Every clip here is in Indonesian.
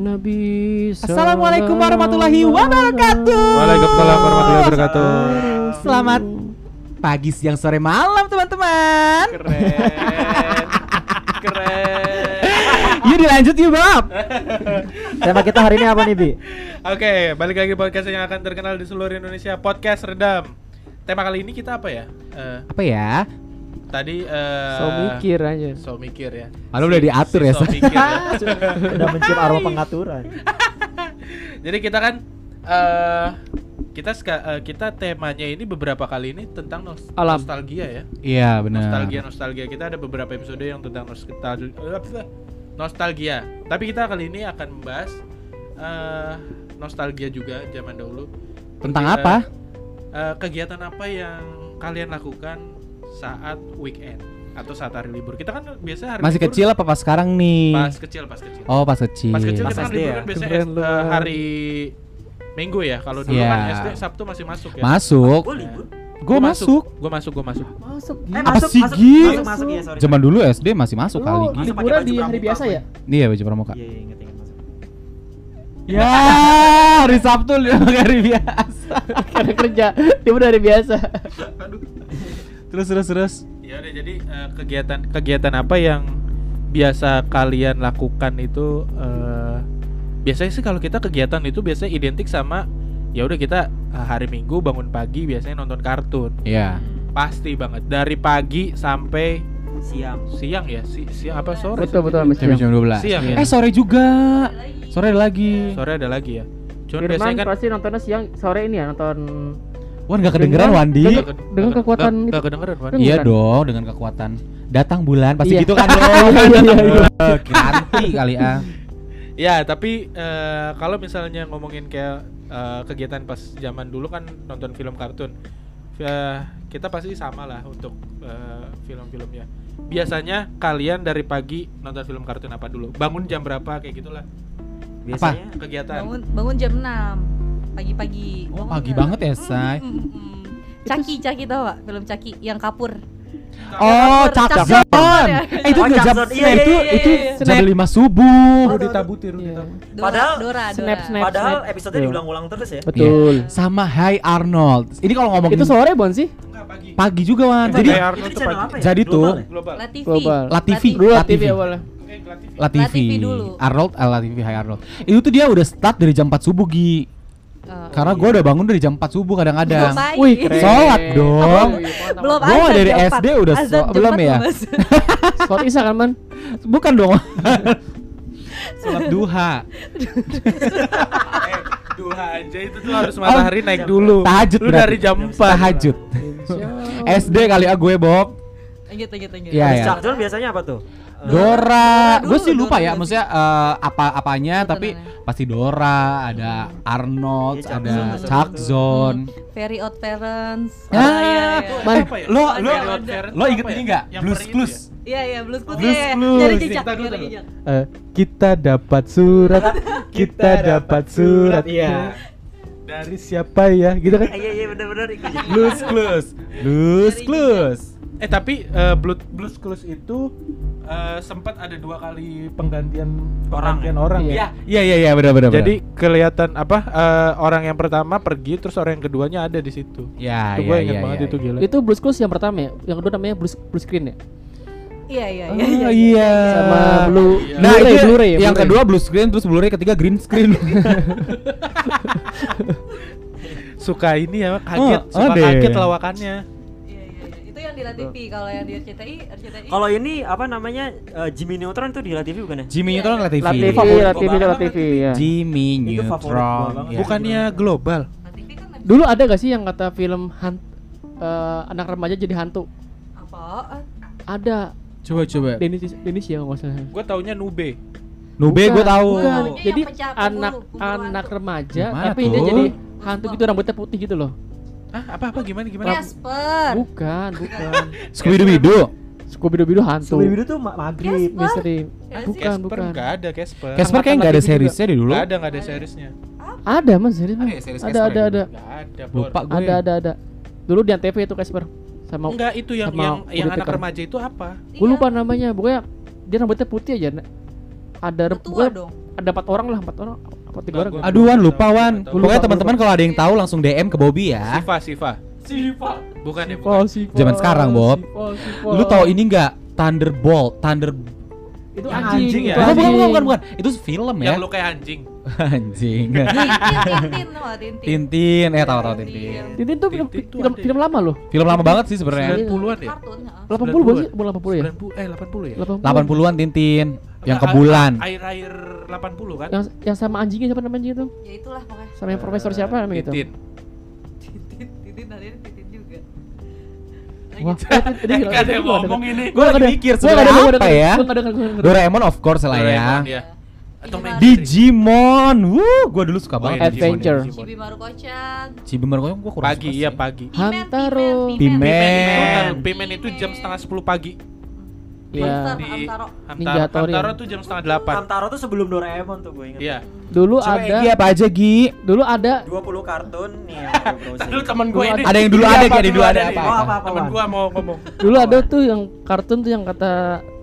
Nabi Assalamualaikum warahmatullahi wabarakatuh. Waalaikumsalam warahmatullahi wabarakatuh. Selamat pagi, siang, sore, malam teman-teman. Keren. Keren. Yuk dilanjut yuk Bob. Tema kita hari ini apa nih Bi? Oke, balik lagi podcast yang akan terkenal di seluruh Indonesia, podcast Redam. Tema kali ini kita apa ya? Eh, Apa ya? Tadi eh So mikir aja So mikir ya. Lalu udah diatur ya, So mikir ya. Udah mencium aroma pengaturan Jadi kita kan eh kita ska- eh, kita temanya ini beberapa kali ini tentang nos- Alam. nostalgia ya. Iya benar. Nostalgia nostalgia kita ada beberapa episode yang tentang nostalgia. Nostalgia. Tapi kita kali ini akan membahas eh nostalgia juga zaman dahulu. Tentang Eh, apa? eh, kegiatan apa yang kalian lakukan saat weekend atau saat hari libur? Kita kan biasa hari Masih libur kecil apa pas sekarang nih? Pas kecil, pas kecil. Oh pas kecil. Pas kecil Pas kita kan SD libur ya? kan biasanya Keren lu. eh, hari Minggu ya. Kalau dulu Iya. kan SD Sabtu masih masuk ya. Masuk. Gue libur. Gue masuk. Gue masuk, gue masuk. Masuk Eh, Apa masuk, sih, masuk, Gi? Masuk, masuk, ya, sorry. Zaman dulu SD masih masuk kali Masuk Gi. pakai liburan di hari biasa ya? Iya baju pramuka. Iya, iya, masuk. Ya, hari Sabtu hari biasa. Karena kerja Dia udah hari biasa Terus terus terus. Ya udah jadi eh, kegiatan kegiatan apa yang biasa kalian lakukan itu eh, biasanya sih kalau kita kegiatan itu biasanya identik sama ya udah kita eh, hari Minggu bangun pagi biasanya nonton kartun. Iya. Pasti banget dari pagi sampai Siang. siang ya. Si, siang apa sore? Betul betul Jam Mas jam 12. Siang ya? Eh sore juga. Sore ada lagi. Sore ada lagi ya. Cuman Firman biasanya kan pasti nontonnya siang Sore ini ya Nonton Wan gak kedengeran Wandi. dengan- kekuatan itu. nggak kedengeran Wan. Dengan- Iya dong dengan kekuatan datang bulan pasti Iya. gitu kan dong. Iya, iya, Kiranti kali ah. Ya, tapi eh, kalau misalnya ngomongin kayak eh, kegiatan pas zaman dulu kan nonton film kartun, eh, kita pasti sama lah untuk eh, film-filmnya. Biasanya kalian dari pagi nonton film kartun apa dulu? Bangun jam berapa kayak gitulah Biasanya kegiatan. bangun bangun jam 6 pagi-pagi Oh, pagi jam- banget ya, Say. Mm, mm, mm. Caki Caki tau gak film Caki yang kapur Oh, Cak Cak Zon. Zon. Ya. Eh itu Oh, nggak Cak jam Zon. Iya, nah, iya, itu iya, itu iya. jam 5 subuh. Oh, Iya. Tabutir. Dora Padahal- Dora Snap, snap. padahal snap. episode Tuh. diulang-ulang terus ya. Betul Sama Hai Arnold. Ini kalau ngomongin Itu sore Bon sih? Enggak pagi. pagi juga Wan. Itu Jadi itu ya? Jadi tuh- Global ya? Global. La TV Global. La TV. Dulu La La TV TV. awalnya Oke, La TV. La TV. TV dulu. Arnold eh, La TV Hai Arnold. Itu tuh dia udah start dari jam 4 subuh Gi. Oh, Karena iya. gue udah bangun dari jam 4 subuh kadang-kadang. Wih keren Sholat dong. Oh, iya. Belum azan dari SD 4. udah jam belum 4 ya? Sholat isya kan man? Bukan dong. Sholat duha. Eh, duha aja itu tuh harus matahari naik dulu. Tahajud Lu dari jam 4. Tahajud. SD kali ya gue Bob. Iya, ya. Zon biasanya apa tuh? Eh, Dora, Dora gue sih lupa Dora ya, maksudnya eh, apa apanya, Tontonannya. tapi pasti Dora, ada Arnold, Chuck ada Chuck. Zone. Very Odd Parents. Ah, Oh, iya, iya. Man, Apa ya? lo lo Parents lo inget ya? ini nggak? Yang Blues Clues. Iya iya Blues Clues. Blues iya, iya. Clues. Jejak. Eh, kita dapat surat, kita dapat surat. Iya. Dari siapa ya? Gitu kan? Iya iya benar-benar. Blues Clues. Blues Clues. Eh tapi eh, Blood Blues Clues itu eh, sempat ada dua kali penggantian Orang, penggantian ya? orang Iya. ya. Iya iya iya benar benar. Jadi kelihatan apa eh, orang yang pertama pergi terus orang yang keduanya ada di situ. ya itu iya gue iya. ingat banget iya, itu iya. gila. Itu Blues Clues yang pertama ya? Yang kedua namanya Blues, Blues Screen ya? Iya iya Oh, iya. iya. Sama Blue Iya. Nah, Blu-ray, itu Blu-ray ya, yang Blu-ray. kedua blue screen, terus Blu-ray ketiga green screen. Suka ini ya kaget, Oh, suka ada. kaget lawakannya. Di La TV kalau yang di RCTI RCTI. Kalau ini apa namanya eh, Jimmy Neutron tuh di La TV bukan ya? Jimmy Neutron La TV. La TV, Favorit La gua TV, banget. La TV ya. Jimmy Neutron. banget. ya. Bukannya global. Kan ada- Dulu ada gak sih yang kata film han- eh, anak remaja jadi hantu? apaan? Ada. Coba coba. Denis Denis ya nggak usah. Gue taunya Nube. Nube gue tahu. bukan. Ini Jadi yang pecah anak pemburu, pemburu anak hantu. remaja Gimana tapi dia tuh? jadi hantu gitu rambutnya putih gitu loh. Ah, apa apa gimana gimana? Casper. Bukan, bukan. Scooby Doo. Scooby Doo hantu. Scooby-Doo tuh ma- maghrib. Misteri. Ya, bukan, Casper bukan. nggak ada Casper. Casper kayak nggak ada seriesnya deh dulu. Nggak ada nggak ada seriesnya. Ada mas, serius Ada ya series Ada ada ada. Ada. Lupa gue. Ada ada ada. Dulu di Antv itu Casper. Sama Enggak itu yang sama yang yang anak remaja itu apa? Gue lupa namanya, pokoknya dia rambutnya putih aja. Nak. ada bukan- dong. ada empat orang lah empat orang apa tiga orang gua-? Aduh Wan lupa Wan. Pokoknya lupa, teman-teman kalau ada yang tahu langsung DM ke Bobby ya. Siva, Siva. Siva Bukan ya, bukan. Siva Zaman sekarang, Bob. Siva, Siva. Lu tahu ini nggak Thunderbolt, Thunder itu Yang anjing, anjing ya? itu Bukan, bukan, bukan, bukan, bukan. Itu film ya. Yang lu kayak anjing. Anjing. Tintin Tintin. Tintin, eh tahu tahu Tintin. Tintin tuh film, Tintin tuh film, film lama loh Film lama banget sih sebenarnya. 90-an ya? Kartun, ha. 80 bukan sih? Bukan 80 ya? 90 eh 80 ya? 80 80-an Tintin yang ke bulan. Air-air 80 kan? Yang yang sama anjingnya siapa namanya anjing itu? Ya itulah pokoknya. Sama yang profesor siapa namanya gitu? Tintin. Tintin, Tintin ada Tintin juga. Wah, tadi Eh, nggak ada yang ngomong ini. Gue lagi mikir sebenarnya apa ada, ya? Doraemon of course lah ya. Ya. Atau Digimon. Wuh, gue dulu suka Oh, banget. iya, Digimon. Adventure. Digimon. Chibi Maruko-chan. Cibimar gue gue kurang Pagi, suka iya pagi. Pimen, Hamtaro. Pimen, Pimen. Pimen itu, itu jam setengah 10 pagi. Iya. Monster, Di Hamtaro. Hamtaro. Ninja Tori. Hamtaro tuh jam setengah 8. Hamtaro tuh sebelum Doraemon tuh gue ingat. Iya. Dulu Coba ada Egi apa aja Gi? dulu ada 20 kartun nih yang gue browsing. Dulu temen gue ini. Ada yang dulu ada, Gi, ada dulu ada apa? Oh, apa apa Temen gua mau ngomong. dulu ada tuh yang kartun tuh yang kata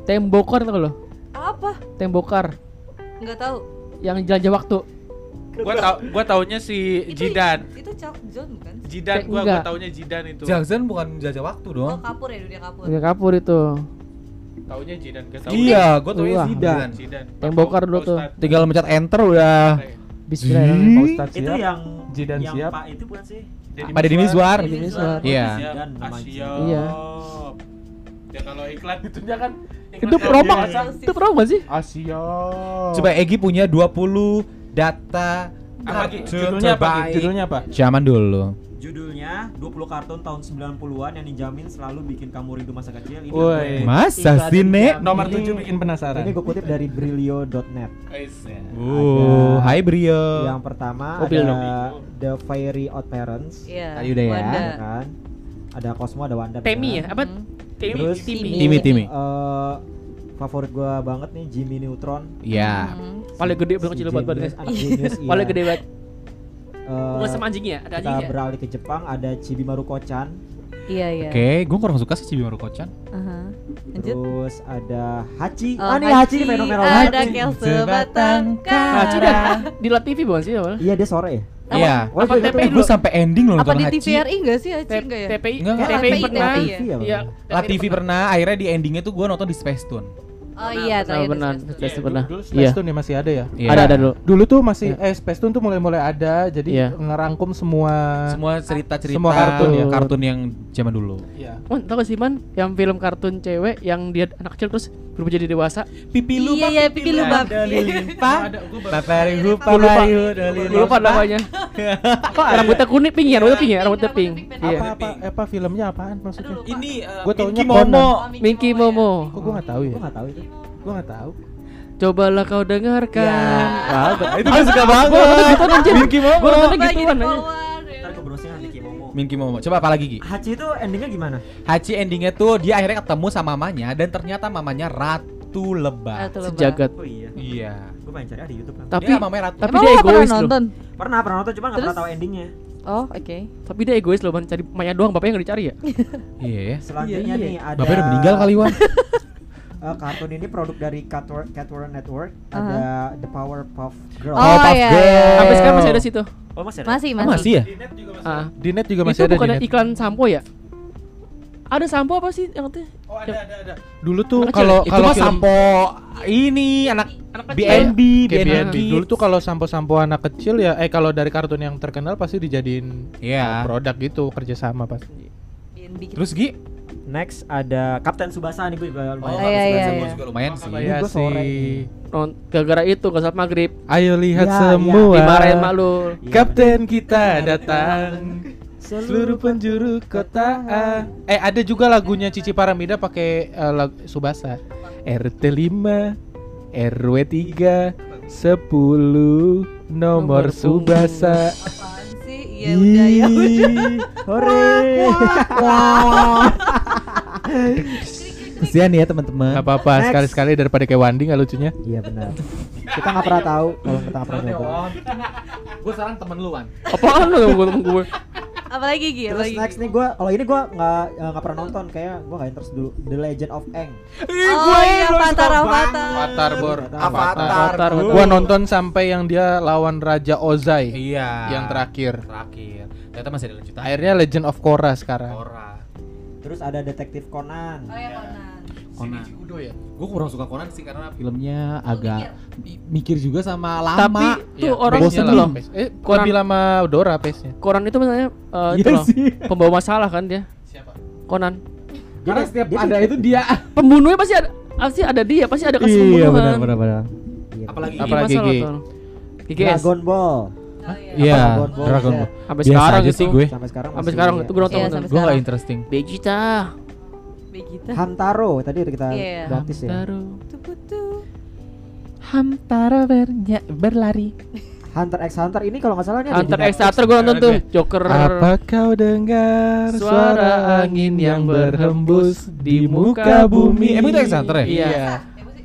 tembokar tau lo? Apa? Tembokar Enggak tahu. yang jelajah waktu. Gua tau gua taunya si Itu- Jidan. Itu Chuck John bukan? Jidan Kayak gua gua taunya Jidan itu. Jackson bukan jajah waktu Oh, dong. kapur ya dunia kapur. Dunia kapur itu. Taunya Jidan ke tahu. Iya, gue tau Wah. Zidan. Jidan. Tembokar dulu tuh. Tinggal mencet enter udah. Ustadz Itu siap. yang Jidan yang siap. Pak itu bukan sih? Pada Deddy Mizwar. Deddy Mizwar. Iya. Asyop. Iya. Ya kalau iklan itu kan Itu promo, itu promo sih? Asia. Coba Egi punya 20 data Apa, Judulnya apa, Judulnya apa? Zaman dulu. Judulnya 20 kartun tahun 90-an yang dijamin selalu bikin kamu rindu masa kecil. Ini Woi. Masa sih, Nek? Nomor Ini- tujuh bikin penasaran. Ini gue kutip dari brilio.net. Oh, hai Brio. Yang pertama Mobil ada dong. The Fairy Odd Parents, Iya. Tadi udah ya. Wanda. ya kan? Ada Cosmo, ada Wanda. Temi ya? Apa? Hmm. Temi, Terus Timi. Timi Timi. Eh, favorit gue banget nih Jimmy Neutron. Iya. Hmm. Paling gede banget Si kecil buat badannya. genius, iya. Paling gede banget. Eh, Bukan sama anjingnya, ada kita anjingnya. beralih ke Jepang ada Chibimaru Kocan, Iya, iya. Oke, gue kurang suka sih Chibi Maruko-chan. Aha. Lanjut. terus ada Hachi. Oh, ah nih Hachi nih fenomenal Ada banget. nih. Kel sebatang kara. Cida di La TV bukan sih awalnya? Iya dia sore ya. Iya. Oh, Apa dia- TPI Eh, gue sampai ending loh Apa nonton di Hachi. TVRI enggak sih Hachi enggak ya? TPI, Enggak. TPI TPI, pernah. Ya, Iya. La TV pernah, akhirnya di endingnya tuh gue nonton di Space Tune. Oh iya, Benar, terakhir benar. Space Space Tune. pernah. Dulu Iya. Space Tune ya masih ada ya. Iya. Ada ada dulu. Dulu tuh masih eh Space Tune tuh mulai-mulai ada, jadi Iya. ngerangkum semua. Semua cerita-cerita Semua kartun ya. kartun yang zaman dulu. Iya. Tau gak sih man yang film kartun cewek yang dia anak kecil terus berubah jadi dewasa? Pipi Iya, iya, pipi lubang. Papari Gue lupa, gue lupa namanya. Kok rambutnya kuning pink ya, rambutnya pink ya, rambutnya pink. Iya. Apa apa apa filmnya apaan maksudnya? Ini Gua taunya Minky Momo. Oh, Minky Momo. Kok gua nggak tahu ya? Gue nggak tahu itu. Gua nggak tahu. Cobalah kau dengarkan. Ah, itu gue suka banget. Gua nonton gitu anjir. Minky Momo. Gua nontonnya Bagi gituan anjir. follower, ya. Ntar gue browsing Kimomo. Minky Momo. Coba apa lagi Gi? Hachi itu endingnya gimana? Hachi endingnya tuh dia akhirnya ketemu sama mamanya dan ternyata mamanya ratu lebah. Ratu Lebah. Sejagat. Oh iya. Iya. Gue pengen cari di YouTube kan. Tapi Iya, mamanya ratu. tapi dia egois loh. nonton? Pernah pernah nonton cuma nggak pernah tahu endingnya. Oh, oke. Tapi dia egois loh, man. Cari Maya doang, bapaknya nggak dicari ya? Iya ya. Selanjutnya Iya, iya. nih ada Bapaknya udah meninggal kali Wan. eh, kartun ini produk dari Catwarn Network. Ada The Powerpuff Girls. Oh, Powerpuff iya, Girl. iya. Sampai sekarang masih ada situ. Oh masih ada. Masih, Oh, masih. masih ya? Di net juga Itu masih ada di bukan net. iklan sampo ya? Ada sampo apa sih yang itu? Oh, ada ada ada. Dulu tuh kalau Itu kalau sampo ini anak Anak kecil. BNB, BNB. BNB. Dulu tuh kalau sampo-sampo anak kecil ya, eh kalau dari kartun yang terkenal pasti dijadiin Iya. produk gitu kerjasama pasti. BNB gitu. Terus Gi? Next ada Kapten Subasa nih gue juga lumayan. Oh, iya, iya, iya. juga lumayan sih. Ini gua sore gara-gara itu gak saat maghrib Ayo lihat Iya, semua. dimarahin mak lu. Iya, Kapten kita datang. Seluruh penjuru kota. Eh ada juga lagunya Cici Paramida pakai eh, lag- Subasa. RT 5 RW 3 10 nomor Nomor Subasa. Iya udah ya udah. Hore. Kesian ya teman-teman. Gak apa-apa sekali-sekali daripada kayak Wandi nggak lucunya. Iya benar. Kita nggak pernah tahu kalau kita nggak pernah nyoba. Gue sekarang temen lu Wan. Apaan lu gue temen gue? Apalagi Gi, Terus apalagi. next nih gue, kalau ini gue nggak eh, nggak pernah nonton, kayak gue nggak interest dulu. The Legend of Aang. Oh iya, Avatar, Avatar. Avatar Bor. Avatar. Avatar. Gua nonton sampai yang dia lawan Raja Ozai Iya. yang terakhir. Terakhir. Ternyata masih ada lanjutan. Akhirnya Legend of Korra sekarang. Korra. Terus ada Detektif Conan. Oh ya Conan. Conan. Udo ya. Gue kurang suka Conan sih karena filmnya agak mi- mikir juga sama lama. Tapi tuh orang pace-nya itu lama, loh. pace. Eh, Koran- lebih lama Dora pace-nya. Koran itu sebenarnya eh, itu Iya loh. sih. Pembawa masalah kan dia. Siapa? Konan. Karena Dia- setiap dia- ada itu dia. Pembunuhnya pasti ada pasti ada dia, pasti ada kasus Iya pembunuhan. benar benar benar. Iya. Apalagi Apalagi masalah Gi? tuh. GGS. Dragon Ball. Oh iya. Iya, Dragon Ball. Sampai sekarang aja itu. sih gue. Sampai sekarang Sampai sekarang iya. itu gue nonton. Iya, Gue gak sekarang. interesting. Vegeta. Vegeta. Hamtaro tadi udah kita Iya. gratis ya. Hamtaro. Hamtaro bernya, berlari. Hunter x Hunter ini kalau nggak salah ini Hunter x. Hunter gue nonton tuh. Joker. Apa kau dengar Suara angin yang berhembus di muka bumi? Emang itu X Hunter ya? Iya.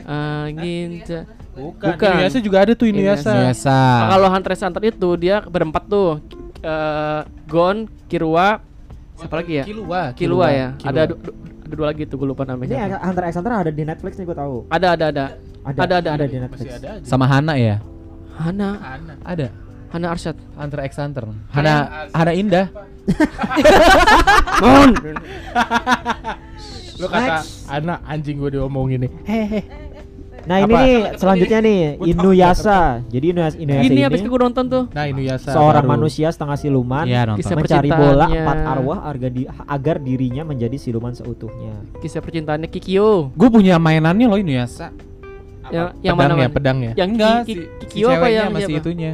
Angin. ca- Bukan. Bukan. Inuyasha juga ada tuh Inuyasha. Biasa. Nah, kalau Hunter x Hunter itu dia berempat tuh. Eh, Gon, Kirua, siapa lagi ya? Kilua. Kilua ya. Kilua. Ada du- du- ada dua lagi tuh gue lupa Ini namanya. siapa. Hunter x Hunter ada di Netflix nih gue tahu. Ada ada ada. Ada Ada, ada, ada. di Netflix. Masih ada aja. Sama Hana ya? Hana, Ana. Ada. Hana Arsyad. Hunter x Hunter. Hana Hana Indah. Mon. Lu kata anak anjing gue diomongin nih. Hehe. Nah ini Apa? nih selanjutnya nih Inuyasha. Jadi Inuyasha, Inuyasha Ini ini, habis gue nonton tuh. Nah Inuyasha. seorang baru. manusia setengah siluman nonton. Kisah mencari bola empat arwah agar, di- agar dirinya menjadi siluman seutuhnya. Kisah percintaannya Kikyo. Gue punya mainannya loh Inuyasha. Yang yang pedang mana? ya, pedang ya. Yang Enggak si, Ki- si Kikyo apa yang masih siapa? itunya.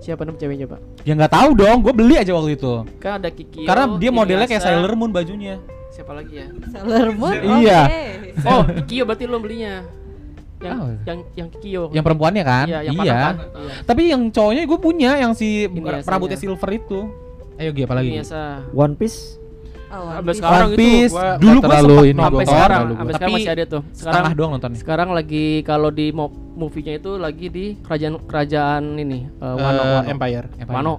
Siapa nama ceweknya, Pak? Ya nggak tahu dong, gue beli aja waktu itu. Kan ada Kikyo. Karena dia modelnya kayak. Sailor Moon bajunya. Siapa lagi ya? Sailor Moon. Iya. Oh, Kikyo berarti lo belinya. Yang Oh. yang yang Kikyo. Yang perempuannya kan? Iya, yang iya. kan? Iya. Tapi yang cowoknya gue punya yang si Inuyasha-nya. rambutnya silver itu. Ayo Gi apa lagi? Biasa. One Piece Oh, One Sampai Piece. sekarang One itu Piece. gua Dulu gue terlalu sempat ini, nonton. sampai gua sekarang, sampai Tapi sekarang masih ada tuh. Setengah Sekarang doang nontonnya. sekarang lagi kalau di mo- movie-nya itu lagi di kerajaan kerajaan ini eh, Eh, Wano Wano. Empire. Empire. Wano.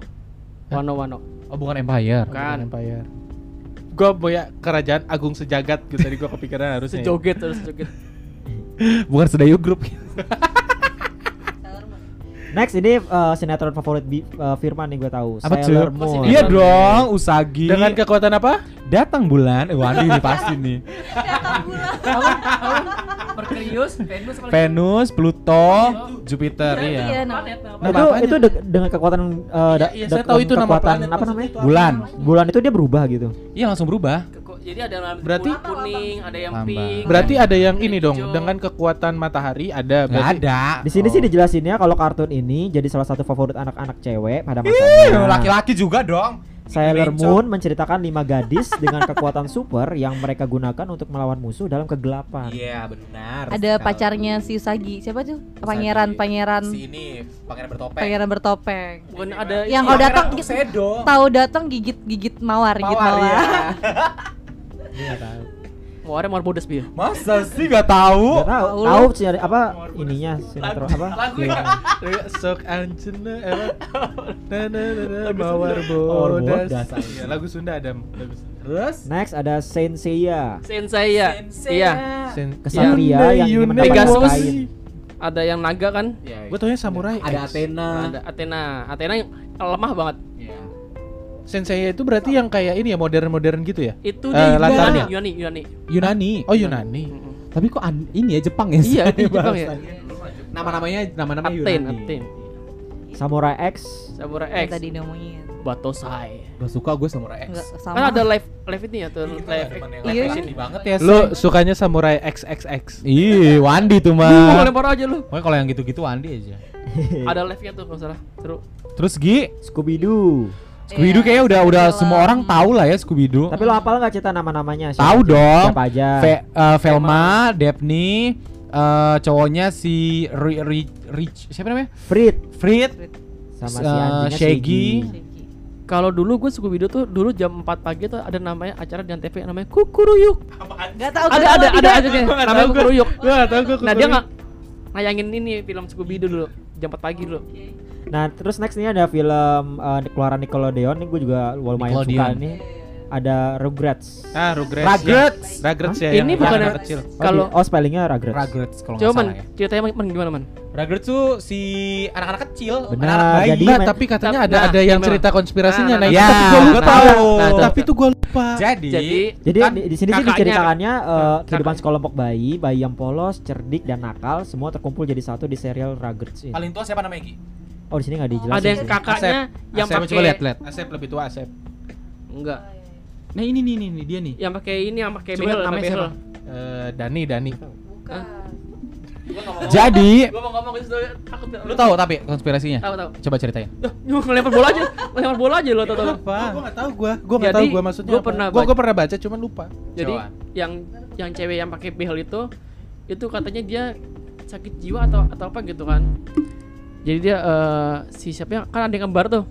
Wano Wano. Oh bukan Empire. Bukan. Empire. Gue punya kerajaan agung sejagat gitu tadi gue kepikiran harusnya. ya. Sejoget terus sejoget. Bukan Sedayu Group. Sailor Moon. Next ini eh, sinetron favorit Bi- eh, Firman nih gue tahu. Apa Sailor tuh? Moon. Iya dong, Usagi. Dengan kekuatan apa? datang bulan. Eh, Wandi ini pasti nih. Merkurius, Venus apa lagi? Venus, Pluto, Jupiter, iya. ya, nama- nama Nah, itu itu de- dengan kekuatan eh, da- iya, saya tahu itu nama kekuatan planet apa namanya? itu apa? Bulan. Bulan itu dia berubah gitu. Iya langsung berubah. Jadi ada yang Berarti- kuning, ada yang Tambah. pink. Berarti ada yang ini dong hijau. dengan kekuatan matahari ada Gak ada. Di sini Oh. sih dijelasinnya kalau kartun ini jadi salah satu favorit anak-anak cewek pada masanya. laki-laki juga dong. Sailor. Moon menceritakan lima gadis dengan kekuatan super yang mereka gunakan untuk melawan musuh dalam kegelapan. Iya benar. Ada pacarnya si Usagi. Siapa tuh? Pangeran pangeran Si ini pangeran bertopeng. pangeran bertopeng. Bukan ada Yang kalau ya, datang gitu, tahu datang gigit gigit mawar, gigit Mawar, mawar. iya. mau ada mau bodas bi. Masa sih gak tahu? Gak tahu, Tahu sih ada apa ininya sinetron apa? filmnya. sok ancena apa? Na na na na mawar bodas. Iya, lagu Sunda ada. Lagu Sunda. Terus? Next ada Saint Seiya, Sensei ya. Iya. Kesatria yang Pegasus. Ada yang naga kan? Gue taunya samurai. Ada. Athena. Ada Athena. Athena yang lemah banget. Sensei itu berarti yang kayak ini ya modern-modern gitu ya? Itu Eh, dia latarnya. Yunani, Yunani. Yunani. Oh Yunani. Mm-mm. Tapi kok an- ini ya Jepang ya? Iya, di Jepang ya. Nama-namanya Aten, Yunani. Aten. Samurai X, Samurai Yang X. tadi diomongin. Batosai. Gak suka gue Samurai X. Sama. Kan ada live live ini ya tuh live live Iya. action. banget ya. Lu sukanya samurai XXX. Ih, Wandi tuh Lu mau mah. lempar aja lu. Pokoknya kalau yang gitu-gitu Wandi aja. Ada live-nya tuh kalau salah. Seru. Terus Gi, Scooby Doo. Scooby Doo Iya, kayaknya udah udah film. semua orang tahu lah ya Scooby Doo. Tapi lo hafal nggak cerita nama-namanya? Tahu dong. Siapa aja? Ve- eh, Velma, Daphne, eh, cowoknya si Ri- Ri- Rich, siapa namanya? Frit Frit, sama si Eh, anjingnya Shaggy. Shaggy. Kalau dulu gue Scooby Doo tuh dulu jam 4 pagi tuh ada namanya acara di Antv yang namanya Kukuruyuk. Gak tahu. Ada ada ada aja deh. Namanya Kukuruyuk. Gak tahu gua Nah, dia nggak ngayangin ini film Scooby Doo dulu. jam 4 pagi dulu. Nah, terus next ini ada film uh, keluaran Nickelodeon nih gue juga lumayan suka nih. Ada Rugrats. Ah, Rugrats. Rugrats. Ya. Rugrats ya. Ini yang bukan kecil. Oh, Kalau oh spellingnya Rugrats. Rugrats kalau nggak coba man, salah ya. ceritanya man, man, gimana man? Rugrats tuh si anak-anak kecil, Benar, anak-anak bayi. jadi- Enggak, men- tapi katanya ada nah, ada yang gimana? cerita konspirasinya. Nah, Nah, nah, itu Ya, tapi gua gua lupa. tahu. Nah, itu. Tapi tuh gua lupa. Jadi, Jadi Jadi kan di, di sini sih diceritakannya uh, kehidupan sekelompok bayi, bayi yang polos, cerdik dan nakal, semua terkumpul jadi satu di serial Rugrats ini. paling tua siapa namanya Gi? Oh di sini nggak dijelasin. ada yang sih. kakaknya yang Asep, pakai coba lihat, lihat. Asep lebih tua Asep. enggak, Nah ini nih nih, nih dia nih. yang pakai ini yang pakai behel, namanya siapa? Eh, Dani, Dani. Bukan. Jadi, Gua mau ngomong takut. lu tahu tapi konspirasinya? Tahu tahu. Coba ceritain. Duh, ngelempar bola aja, ngelempar bola aja lo tahu tahu. Apa? Gua enggak tahu gua. Gua enggak tahu gua maksudnya gua pernah Gua gua pernah baca cuman lupa. Jadi yang yang cewek yang pakai behel itu itu katanya dia sakit jiwa atau atau apa gitu kan. Jadi dia eh, si siapa yang kan ada yang kembar tuh.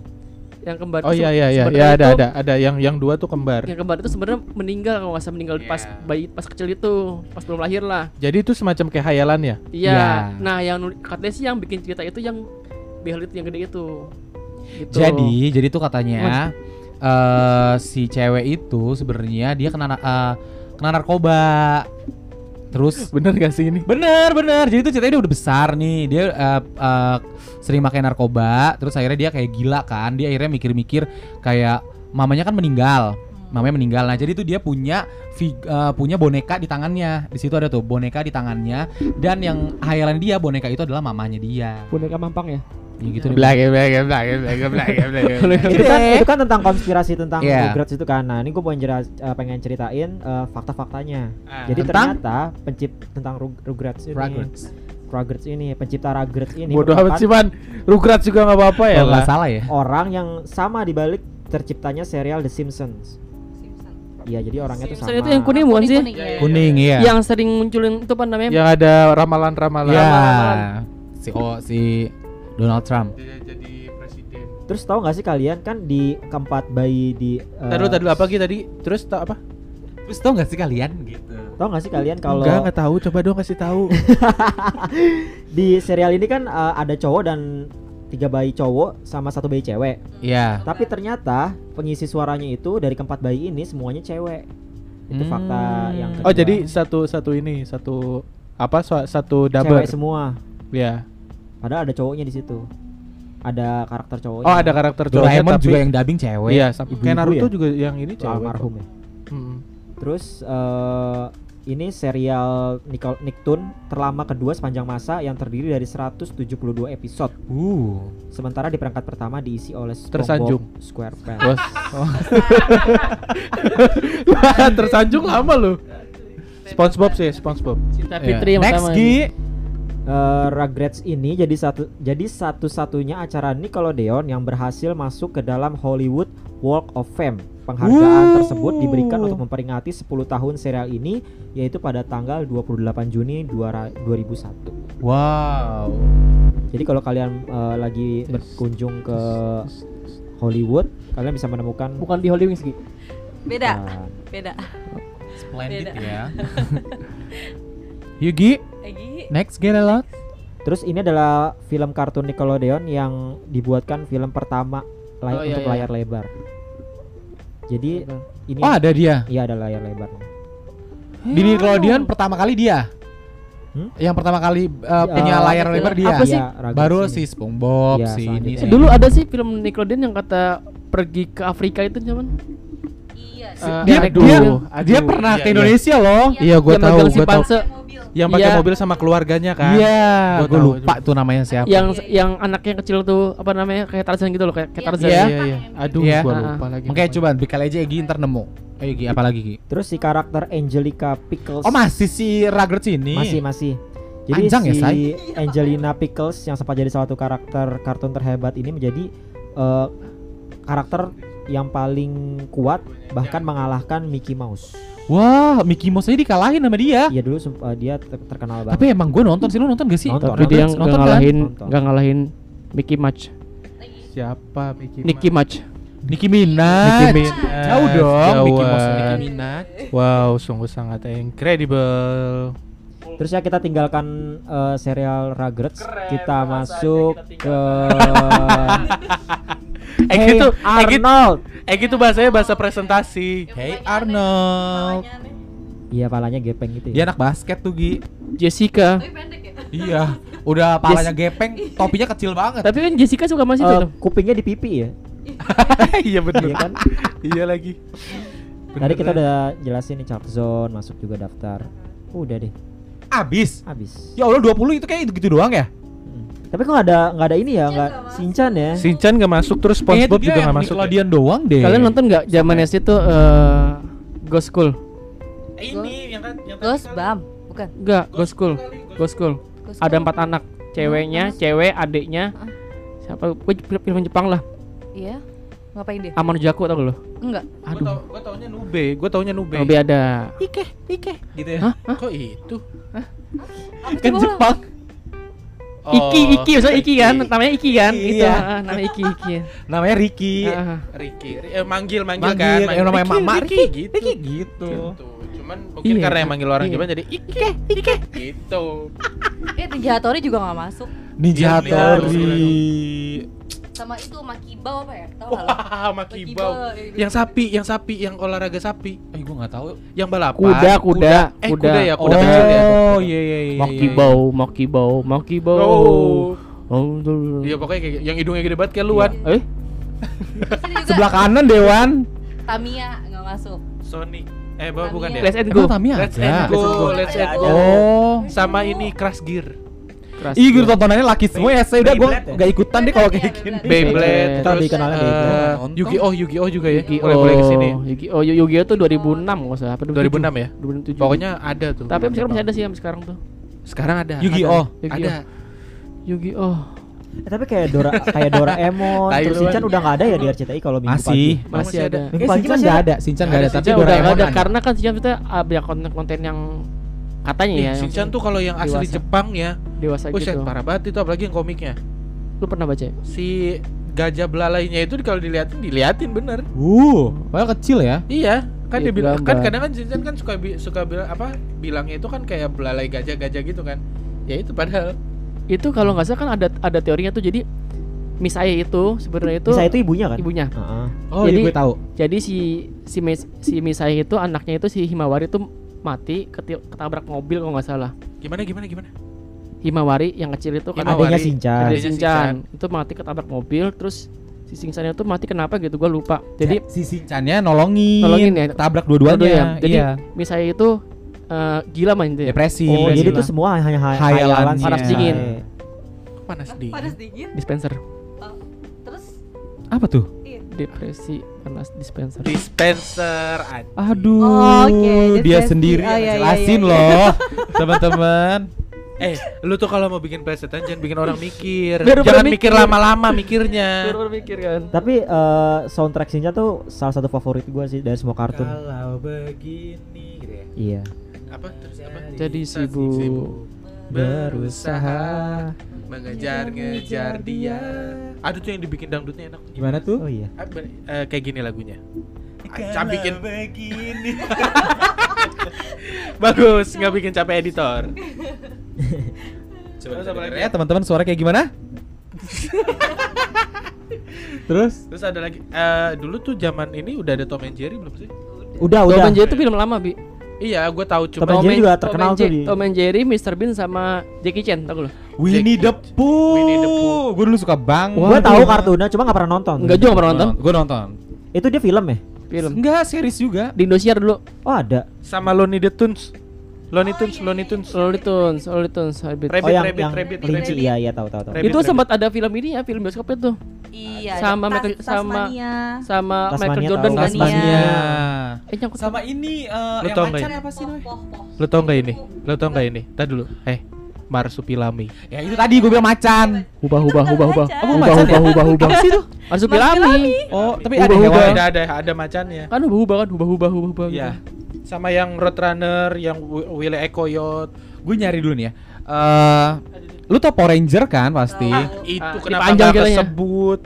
Yang kembar Oh iya iya iya. Ya ada ada ada yang yang dua tuh kembar. Yang kembar itu sebenarnya meninggal kalau nggak salah meninggal pas Iya. bayi pas kecil itu, pas belum lahir lah. Jadi itu semacam kayak hayalan ya? Iya. Iya. Nah, yang katanya sih yang bikin cerita itu yang behel itu yang gede itu. Gitu. Jadi, jadi tuh katanya eh si cewek itu sebenarnya dia kena na- eh, kena narkoba. Terus? Bener gak sih ini? Bener bener. Jadi tuh ceritanya dia udah besar nih. Dia eh, eh, sering pakai narkoba. Terus akhirnya dia kayak gila kan. Dia akhirnya mikir-mikir Kayak mamanya kan meninggal. Mamanya meninggal. Nah jadi tuh dia punya eh, Punya boneka di tangannya. Di situ ada tuh boneka di tangannya. Dan yang hayalan dia boneka itu adalah mamanya dia. Boneka mampang ya. Ya gitu deh. Black black black black black black. itu kan itu kan tentang konspirasi tentang Iya. Rugrats itu kan. Nah, ini gue pengen jelas eh, pengen ceritain eh, fakta-faktanya. Ah. Jadi Tentang? ternyata pencipt tentang Rug- Rugrats ini. Rugrats. Rugrats ini, pencipta Rugrats ini Bodoh amat sih man. Rugrats juga nggak apa-apa ya Kalau nggak lah. salah ya orang yang sama di balik terciptanya serial The Simpsons. Simpson. Iya, jadi orangnya tuh sama. Itu yang kuning bukan sih? Kuning, ya. Kuning iya Yang sering munculin itu apa namanya? Yang ada ramalan-ramalan. Iya Ramalan. Si oh si Donald Trump Jadi presiden. Terus tahu nggak sih kalian kan di keempat bayi di eh, Tadi tadi apa Ki tadi? Terus tak apa? Terus tau gak sih kalian gitu Tahu nggak sih kalian kalau Enggak, enggak tahu. Coba dong kasih tahu. di serial ini kan eh, ada cowok dan tiga bayi cowok sama satu bayi cewek. Iya Tapi ternyata pengisi suaranya itu dari keempat bayi ini semuanya cewek. Itu fakta Hmm. yang Oh, kedua. jadi satu satu ini, satu apa? Satu double. cewek semua. Ya. Padahal ada cowoknya di situ. Ada karakter cowoknya. Oh, ada karakter cowoknya Doraemon tapi juga yang dubbing cewek Iya, Ibu-ibu kayak Naruto ya? juga yang ini cewek. almarhum ya. Hmm. Terus eh, ini serial Nickel Nicktoon terlama kedua sepanjang masa yang terdiri dari 172 episode. Uh Sementara di perangkat pertama diisi oleh SpongeBob Tersanjung. SquarePants. Bos. Tersanjung lama lu. SpongeBob sih, SpongeBob. Cinta. Fitri yang Next pertama. Gi Eh, Rugrats ini jadi satu jadi satu-satunya acara Nickelodeon yang berhasil masuk ke dalam Hollywood Walk of Fame. Penghargaan Wuh. tersebut diberikan untuk memperingati 10 tahun serial ini yaitu pada tanggal 28 Juni 2 2001. Wow Jadi kalau kalian eh, lagi berkunjung ke Hollywood, kalian bisa menemukan Bukan di Hollywood Gi. Beda. eh, Beda. Splendid Beda. ya Yugi Egi. Next get a lot Terus ini adalah film kartun Nickelodeon yang dibuatkan film pertama lay- Oh, iya, untuk iya. layar lebar. Jadi ini Oh ada dia iya ada layar lebar. Di Nickelodeon pertama kali dia Hmm? Yang pertama kali uh, Ya, punya layar film lebar dia apa sih? Iya, Rugrats Baru ini. si SpongeBob Iya, si ini si Dulu ada sih film Nickelodeon yang kata pergi ke Afrika itu zaman. Iya. Eh, dia, aduh, dia, aduh. dia pernah Iya, ke iya. Indonesia loh Iya, gua tahu, gua tahu. Yang pakai Iya. mobil sama keluarganya kan. Iya Gua gue lupa tuh namanya siapa Yang Iya, iya. yang anaknya yang kecil tuh apa namanya kayak Tarzan gitu loh kayak, kayak Iya. Tarzan. Iya, ya. iya, iya. Aduh, Iya. gua Ah, lupa lagi. Makanya coba bekal aja Gi ntar nemu Ayo Gi apa lagi Gi Terus si karakter Angelica Pickles Oh masih si Rugrats ini masih masih. Jadi Panjang ya, si Say? Angelina Pickles yang sempat jadi salah satu karakter kartun terhebat ini menjadi eh, karakter yang paling kuat bahkan mengalahkan Mickey Mouse. Wah Mickey Mouse aja dikalahin sama dia Iya dulu eh, dia ter- terkenal banget. Tapi emang gue nonton sih lu nonton gak sih? Nonton. Tapi dia nggak Nonton kan? ngalahin Nonton. nggak ngalahin Mickey Match. Siapa Mickey Nicky Match. Nicki Minaj Nicki Minaj. Jauh dong Mickey Mouse. Nicki Minaj Wow, sungguh sangat incredible. Terus ya kita tinggalkan eh, serial Rugrats, kita masuk ke Eh Hey Arnold. eh gitu bahasanya bahasa presentasi. Hey Arnold. Iya, palanya gepeng gitu Dia ya. anak basket tuh Gi. Jessica. Ya. Iya. Udah palanya gepeng, topinya kecil banget. Tapi kan Jessica suka masih Eh, tuh. kupingnya di pipi ya. Iya bener. Iya kan? Iya lagi. Tadi kita udah jelasin nih Charles Zone masuk juga daftar. Udah deh, Abis. habis. Ya Allah 20 itu kayak gitu doang ya? Hmm. Tapi kok nggak ada nggak ada ini ya, nggak Sinchan ya? Sinchan gak masuk terus SpongeBob juga dia gak yang masuk. ya? Nickelodeon doang deh. Kalian nonton nggak zaman SD tuh eh Ghost School? Ini yang kan yang Ghost Bam, bukan. Enggak, Ghost School. Ghost School. Ada empat anak, ceweknya, cewek, adiknya. Siapa? Gue film, film Jepang lah. Iya. Ngapain dia? Amano Jaku tau gak lo? Enggak. Gue tau, gue taunya Nube, gue taunya Nube. Lebih ada. Ike, Ike, gitu ya. Hah? Hah? Kok itu? Apa Kan? Jepang. Oh, Iki, Iki, maksudnya Iki kan? Namanya Iki kan? Iki, Itu, iya. ah, namanya Iki, Iki. Namanya Ricky. Ah, Ricky, Ri- eh, manggil, manggil, Manggil, kan. yang namanya Ricky, Mama Ricky, Ricky, gitu. Ricky gitu. Gitu. Cuman mungkin Iya. karena yang manggil orang Iya. Jepang jadi Ike, Ike, gitu. Eh, Ninja Hattori juga nggak masuk. Ninja Iya, Hattori. Sama itu Makibao apa ya? Tahu nggak? Wah, makibau. Makibao, iya. Yang sapi, yang sapi, yang olahraga sapi, Eh gua enggak tahu. yang balapan. Kuda, kuda, Eh, kuda. kuda ya, kuda oh, kecil ya. iya iya iya. Makibau, Makibau, Makibau. Oh. Oh, tuh. Iya pokoknya kayak yang hidungnya gede banget kayak luan. Eh, ini juga Sebelah kanan Dewan. Tamiya nggak masuk. Sonic. Eh, bu- bukan ya? Let's and go. Tamiya Let's and go, let's and go. Oh. Sama ini Crash Gear. Ih, gitu tontonannya laki semua ya. Saya udah gua Beyblade ya? enggak ikutan deh kalau kayak Beyblade, gini. Beyblade, Kita terus dikenalnya eh, Beyblade. Yu-Gi-Oh, Yu-Gi-Oh juga ya. Boleh boleh ke sini. Yu-Gi-Oh, Yu- Yu-Gi-Oh tuh 2006 nggak usah. Apa 2006 ya? 2007. Pokoknya ada tuh. Tapi sekarang masih ada sih sampai sekarang tuh. Sekarang ada. Yu-Gi-Oh. Ada. Yu-Gi-Oh. Eh, tapi kayak Dora kayak Doraemon, terus Sinchan udah nggak ada ya di RCTI kalau minggu Masih. pagi. Masih Masih ada. Minggu Eh, pagi masih nggak ada. Shinchan nggak ada, tapi udah Doraemon ada karena kan Shinchan kita ada konten-konten yang katanya Nih, ya. Shinchan tuh kalau yang asli dewasa. Jepang ya. dewasa Buset, gitu. parah banget itu apalagi yang komiknya. Lu pernah baca? ya? Si gajah belalainya itu kalau diliatin diliatin bener. Uh, padahal kecil ya. Iya, kan Iya, dia bilang kan kadang kan Shinchan kan suka bi- suka bilang apa bilangnya itu kan kayak belalai gajah-gajah gitu kan. Ya itu padahal Itu kalau nggak salah kan ada ada teorinya tuh jadi Misae itu sebenarnya itu Bisa itu ibunya kan? ibunya. Heeh. Oh, Jadi- iya gue tahu. Jadi si si Mis, si Misae itu anaknya itu si Himawari itu mati keti- ketabrak mobil kalau nggak salah. gimana gimana gimana. Himawari yang kecil itu kan. Adanya Sinchan. ada Adanya Shinchan itu mati ketabrak mobil terus si Shinchan itu mati kenapa gitu gua lupa. Jadi si Shinchannya nolongin, Nolongin ya. tabrak Dua-duanya. dua-duanya. Jadi iya. Misae itu eh, gila main dia. Depresi. Oh, Depresi jadi itu semua hanya hayalan Panas Sinchan. dingin. Panas dingin. Panas dingin. Dispenser. Oh, Terus Apa tuh? Iya. Depresi panas dispenser. Dispenser anjing. Aduh, Oh, oke, dia sendiri Oh, yang iya, iya, jelasin iya, iya. loh, teman-teman. Eh, lu tuh kalau mau bikin plesetan jangan bikin orang mikir. Biar jangan mikir mikir. lama-lama mikirnya. Mikir kan. Tapi eh, soundtrack Sinchan tuh salah satu favorit gua sih dari semua kartun. Kalau begini gitu ya. Iya. Apa? Terus apa? Jadi sibuk berusaha mengejar-ngejar dia. Aduh tuh yang dibikin dangdutnya enak. Gimana Oh tuh? iya. Ah, ben- eh, kayak gini lagunya. Acap bikin begini. bagus, nggak bikin capek editor. Coba Terus apa lagi? ya teman-teman suara kayak gimana? Terus? Terus ada lagi eh dulu tuh zaman ini udah ada Tom and Jerry belum sih? Udah, Tom udah. and Jerry itu film lama, Bi. Iya, gue tahu Tom cuma and Jerry juga Tom terkenal and tuh di Tom and Jerry, Mr. Bean sama Jackie Chan, tau lu? Winnie the Pooh. Winnie the Pooh. Gue dulu suka banget. Gua tahu kartunnya cuma nggak pernah nonton. Enggak juga pernah nonton Gue nonton. Itu dia film ya? film. Enggak, series juga. Di Indosiar dulu. Oh, ada. sama Looney the Tunes. Looney Tunes, Looney Tunes. Looney Tunes, Looney Tunes, Rabbit. Rabbit, oh, yang rabbit, yang rabbit, rabbit. Iya, iya tahu tahu tahu. Rabbit. Itu sempat ada film ini ya, film bioskop itu. Iya. Sama Michael- sama- Tasmania. Sama Michael Jordan kan. Tasmania. Eh, nyangkut Sama ini Lu yang pacar apa sih. Lo tau nggak ini? Lo tau nggak ini? Tadi dulu. Eh, Marsupilami. Ya itu tadi gue bilang macan. Hubah hubah hubah hubah. Apa Hubah macan hubah hubah hubah. Apa sih itu? Marsupilami. Oh, tapi Ubah, ada ubah. hewan. Ada ada ada macannya. Kan hubah hubah kan hubah hubah hubah hubah. Iya. Sama yang Roadrunner, yang Wi- Willy Ekoyot. Gue nyari dulu nih ya. Eh, lu tau Power Ranger kan pasti? Tahu. Itu Ah, kenapa nggak kesebut?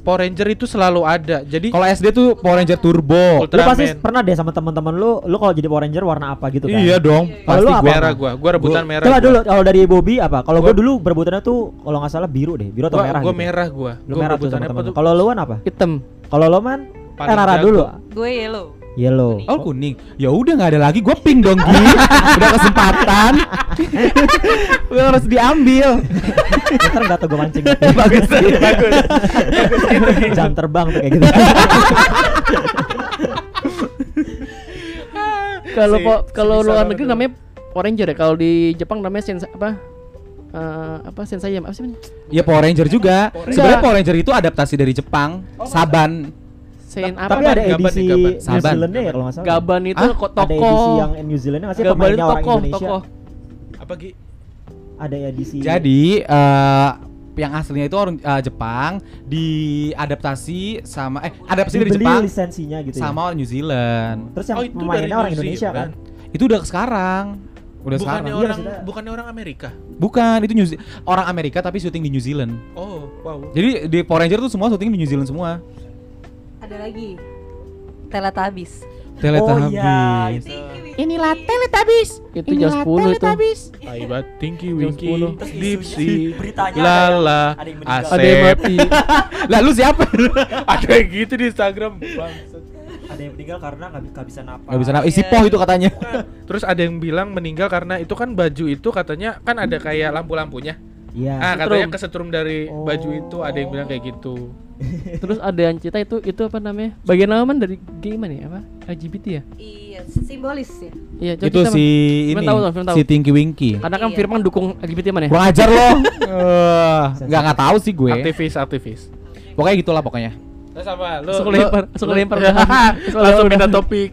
Power Ranger itu selalu ada. Jadi Kalau SD tuh Power Ranger Turbo. Lu pasti Ultraman pernah deh sama teman-teman lu, lu kalau jadi Power Ranger warna apa gitu kan? Iya dong. Kalau Pasti lu apa? gua. merah gua. Gua rebutan Gua- merah. Coba dulu kalau dari Bobby apa? Kalau Gua- dulu berebutannya tuh kalau nggak salah biru deh, biru atau Gua, merah gua gitu. merah gua. Lu Gua merah tuh rebutannya sama apa temen. tuh? Kalau lu Wan apa? Hitam. Kalau lo man? Eh Rara dulu. Gue yellow. Yellow. Oh kuning. Ya udah nggak ada lagi. Gue pink dong Gi. udah kesempatan. Udah harus diambil. Ntar nggak tau gue mancing. bagus bagus. Jam terbang tuh kayak gitu. Kalau kalau si luar negeri namanya Power Ranger ya. Kalau di Jepang namanya Sensa apa? Eh, apa Sensei apa sih namanya? Ya Power Ranger juga. Sebenarnya. Power Ranger itu adaptasi dari Jepang. Saban. Sen apa? Tapi ada Gaban edisi nih, Gaban. New Saban. Zealandnya ya kalau nggak salah. Gaban itu Ah, kok Ada toko. edisi yang New Zealandnya nggak sih Gaban pemainnya orang tokoh, Indonesia. tokoh. Apa Gi? Ada edisi. Jadi eh yang aslinya itu orang eh, Jepang diadaptasi sama eh adaptasi dari dibeli Jepang lisensinya gitu ya. sama orang New Zealand. Terus yang Oh, itu dari pemainnya orang New Indonesia kan. Itu udah sekarang. Udah Bukannya sekarang. Iya, orang maksudnya- bukannya orang Amerika. Bukan, itu New Ze- orang Amerika tapi syuting di New Zealand. Oh, wow. Jadi di Power Ranger tuh semua syuting di New Zealand semua. Ada lagi. Teletubbies. Teletubbies. iya, itu. Inilah Teletubbies. Itu jam 10 itu. Aibat, Tinky Jam Winky, 10. Terus Dipsy, Lala, ada yang- ada yang meninggal. Ada yang Asep. mati. Lah lu siapa? Ada yang gitu di Instagram. Bangsat. Ada yang meninggal karena nggak bi- nggak bisa napas. Gak bisa napa. Isi poh itu katanya. Terus ada yang bilang meninggal karena itu kan baju itu katanya kan ada kayak lampu-lampunya. Iya. Ah, katanya Setrum. kesetrum dari Oh. baju itu ada yang bilang kayak gitu. Terus ada yang cerita itu itu apa namanya? Bagian nama man dari gimana ya? Apa? LGBT ya? Iya, simbolis ya. Iya, coba itu si ini tahu, Firman tahu. si Tinky Winky. Karena kan Iya. Firman dukung LGBT mana ya? Kurang ajar lo. Eh, Nggak nggak tahu sih gue. Aktivis, aktivis. Pokoknya gitulah pokoknya. Terus apa? Lu Suka lempar, suka lempar. Langsung pindah topik.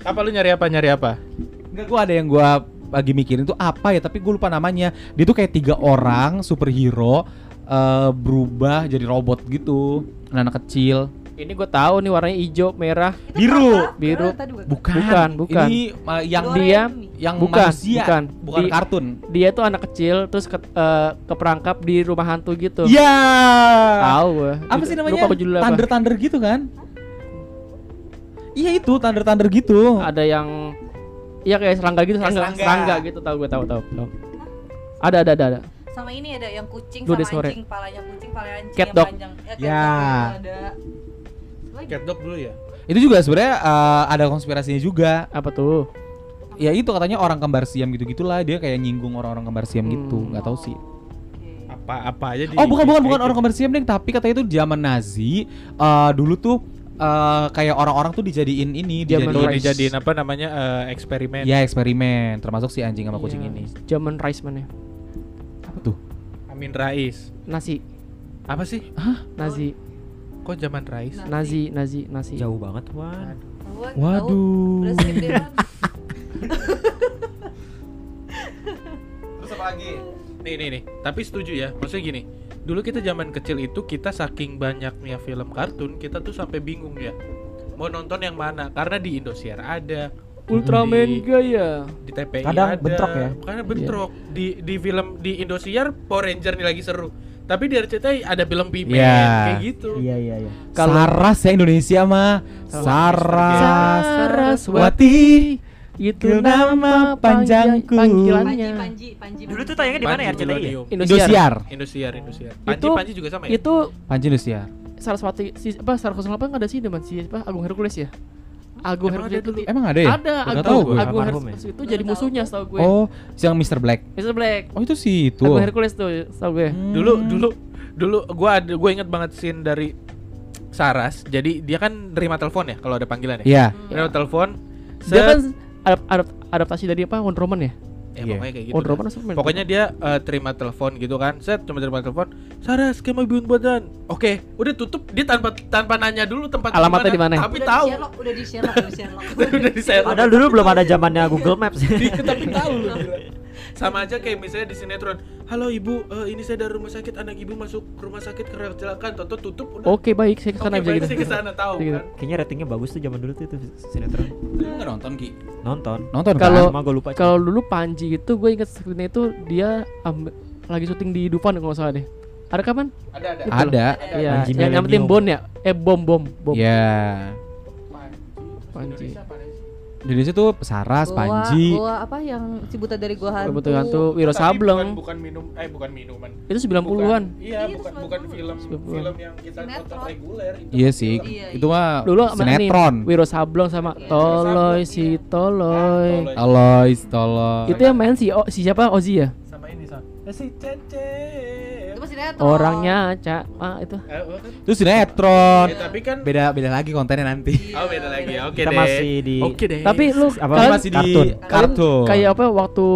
Apa lu nyari apa? Nyari apa? Enggak, gue ada yang gue lagi mikirin itu apa ya, tapi gue lupa namanya. Dia tuh kayak tiga orang superhero eh, berubah jadi robot gitu, anak-anak kecil. Ini gue tahu nih warnanya hijau, merah, Biru. biru. Tadi bukan. Bukan, Bukan, bukan. Ini eh, yang dia yang Bukan, manusia, bukan. bukan Di- kartun. Dia tuh anak kecil terus ke, eh, keperangkap di rumah hantu gitu. Iya. Tahu gue. Apa sih namanya? Apa. Thunder-thunder gitu kan? Iya itu thunder-thunder gitu. Ada yang Iya kayak serangga gitu, serangga, serangga. serangga gitu tahu gue tahu tahu. tahu. Ada ada ada ada. Sama ini ada yang kucing Dua sama sore. anjing, palanya kucing, palanya anjing Cat yang dog. panjang. Ya, cat Ya. dog ada. Lagi. Cat dog dulu ya. Itu juga sebenarnya eh, ada konspirasinya juga. Apa tuh? Ya itu katanya orang kembar siam gitu-gitulah dia kayak nyinggung orang-orang kembar siam gitu. Hmm. Nggak tahu sih. Oke. Apa apa aja di Oh bukan bukan bukan orang gitu. kembar siam deh, tapi katanya itu zaman Nazi eh, dulu tuh eh, kayak orang-orang tuh dijadiin ini, dijadiin, Rice. dijadiin apa namanya eh, eksperimen. ya eksperimen, termasuk si anjing sama kucing Iya, ini. Zaman Rice mana? Apa tuh? Amin Rais. Nasi, Apa sih? Nazi, Kok zaman Rais? Nazi, Nazi, nasi. Jauh banget, tahu. Waduh. Wan. Terus apa lagi? Nih nih nih. Tapi setuju ya. Maksudnya gini. Dulu kita zaman kecil itu kita saking banyaknya film kartun, kita tuh sampai bingung ya. Mau nonton yang mana? Karena di Indosiar ada, Ultraman Di- gaya. di TPI Kadang ada. bentrok ya? Karena bentrok. Di di film di Indosiar Power Ranger nih lagi seru. Tapi di RCTI ada film Pimen Iya. kayak gitu. Iya, iya, iya. Kalau- Saras ya Indonesia mah. Saras. Saraswati. Itu nama panjangku. Panji, Panggilannya. Panji, Panji. Dulu Panji. tuh tayangnya di mana ya RCTI? ya? Indosiar. Indosiar, Indosiar. Panji, Itu- Panji juga sama ya? Itu Panji Indosiar. Saraswati si apa Saraswati apa nggak ada sih deman si apa Agung Hercules ya? Agung Emang Hercules ada dulu? Emang ada ya? ada Agung tahu gue. Agung Hercules ya? itu jadi musuhnya setahu gue. Oh, si yang Mr. Black. Mr. Black. Oh itu sih itu. Agung Hercules tuh setahu gue. Hmm. dulu dulu dulu gua ada gua inget banget scene dari Saras jadi dia kan nerima telepon ya kalau ada panggilan ya Iya. nerima telepon Dia kan adap, adap, adaptasi dari apa Wonder Woman ya? ya Iya. pokoknya kayak gitu Wonder dah. Woman atau Superman? pokoknya dia eh, terima telepon gitu kan set cuma terima telepon Saras kamu bun badan oke udah tutup dia tanpa tanpa nanya dulu tempat Alamatnya di mana? tapi Udah tahu di Sherlock, udah di Sherlock, udah di Sherlock. udah di Sherlock. Padahal dulu belum ada zamannya Google Maps. Tapi tahu. sama aja kayak misalnya di sinetron halo ibu eh, ini saya dari rumah sakit anak ibu masuk rumah sakit karena kecelakaan toto tutup udah Oke baik saya ke sana Oke, baik, gitu. saya ke sana tahu Gitu. kan Kayaknya ratingnya bagus tuh zaman dulu tuh itu sinetron. Nggak nonton Ki? Nonton. Nonton Kalau- kan? Lupa. Kalau dulu Panji itu gue inget screennya itu dia ambil, lagi syuting di Dufan kalau nggak salah deh. Ada kapan? Ada ada. Itu loh. Ada. Iya, Panji yang Millennium. Bon ya? Eh bom bom bom. Ya. Panji. Di situ Saras, Goa, Panji. Goa apa yang si buta dari gua hantu? Betul hantu Wiro Sableng. Bukan, bukan minum, eh bukan minuman. Itu 90-an. Bukan- Iya, Iya, itu bukan 90-an. bukan film 90-an. film yang kita tonton Sinetron. reguler. Itu Iya kan sih. Iya, Itu mah Dulu sinetron. Wiro Sableng sama Toloy si iya. Toloy. Ah, Toloy. Alois, tolong. Itu yang main si oh, si siapa? Ozi ya? sama ini son. Eh, si Cece. Sinetron. Orangnya Ca ah itu. Eh, oh, kan? Itu sinetron. Ya, tapi kan Beda beda lagi kontennya nanti. Oh, beda lagi. Oke Kita deh. masih di Oke deh. Tapi lu apa kalian, masih di kartun. kartun. kayak apa waktu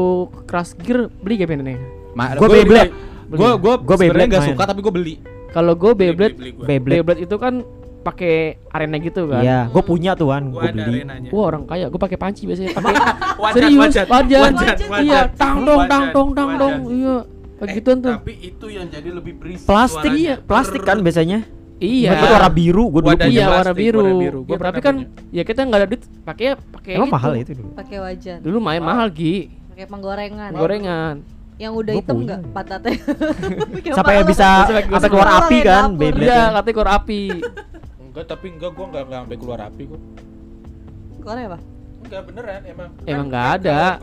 Crash Gear beli game ini? Ma- Gua gua Beyblade. Gua gua Gua sebenarnya Beyblade nggak main. suka tapi gua beli. Kalau gue Beyblade, gua. Beyblade. Beyblade itu kan pakai arena gitu kan. Iya, gue punya tuh kan, Gua gue beli. Wah orang kaya, gue pakai panci biasanya. Pakai Wajan, serius, wajan, wajan, wajan, wajan. iya, tang dong, tang Wajan, dong, tang wajan. dong, iya, begituan Eh, tuh. Tapi itu yang jadi lebih berisik. Plastik suaranya. iya, plastik kan biasanya. Iya. Itu warna biru, gue dulu punya. Iya plastik, warna biru. warna biru. Gua Ya, tapi kan punya. ya kita nggak ada duit, pakai pakai Emang gitu. mahal itu dulu. Pakai wajan. Dulu main mahal Gi, Pakai penggorengan. gorengan. Yang udah hitam enggak patatnya? Kayak Sampai bisa Sampai keluar keluar api kan. Beyblade. Iya, katanya keluar api. Enggak, tapi enggak gua enggak enggak sampai keluar api gua. Goreng apa? Enggak beneran emang. Emang Kan- nggak kan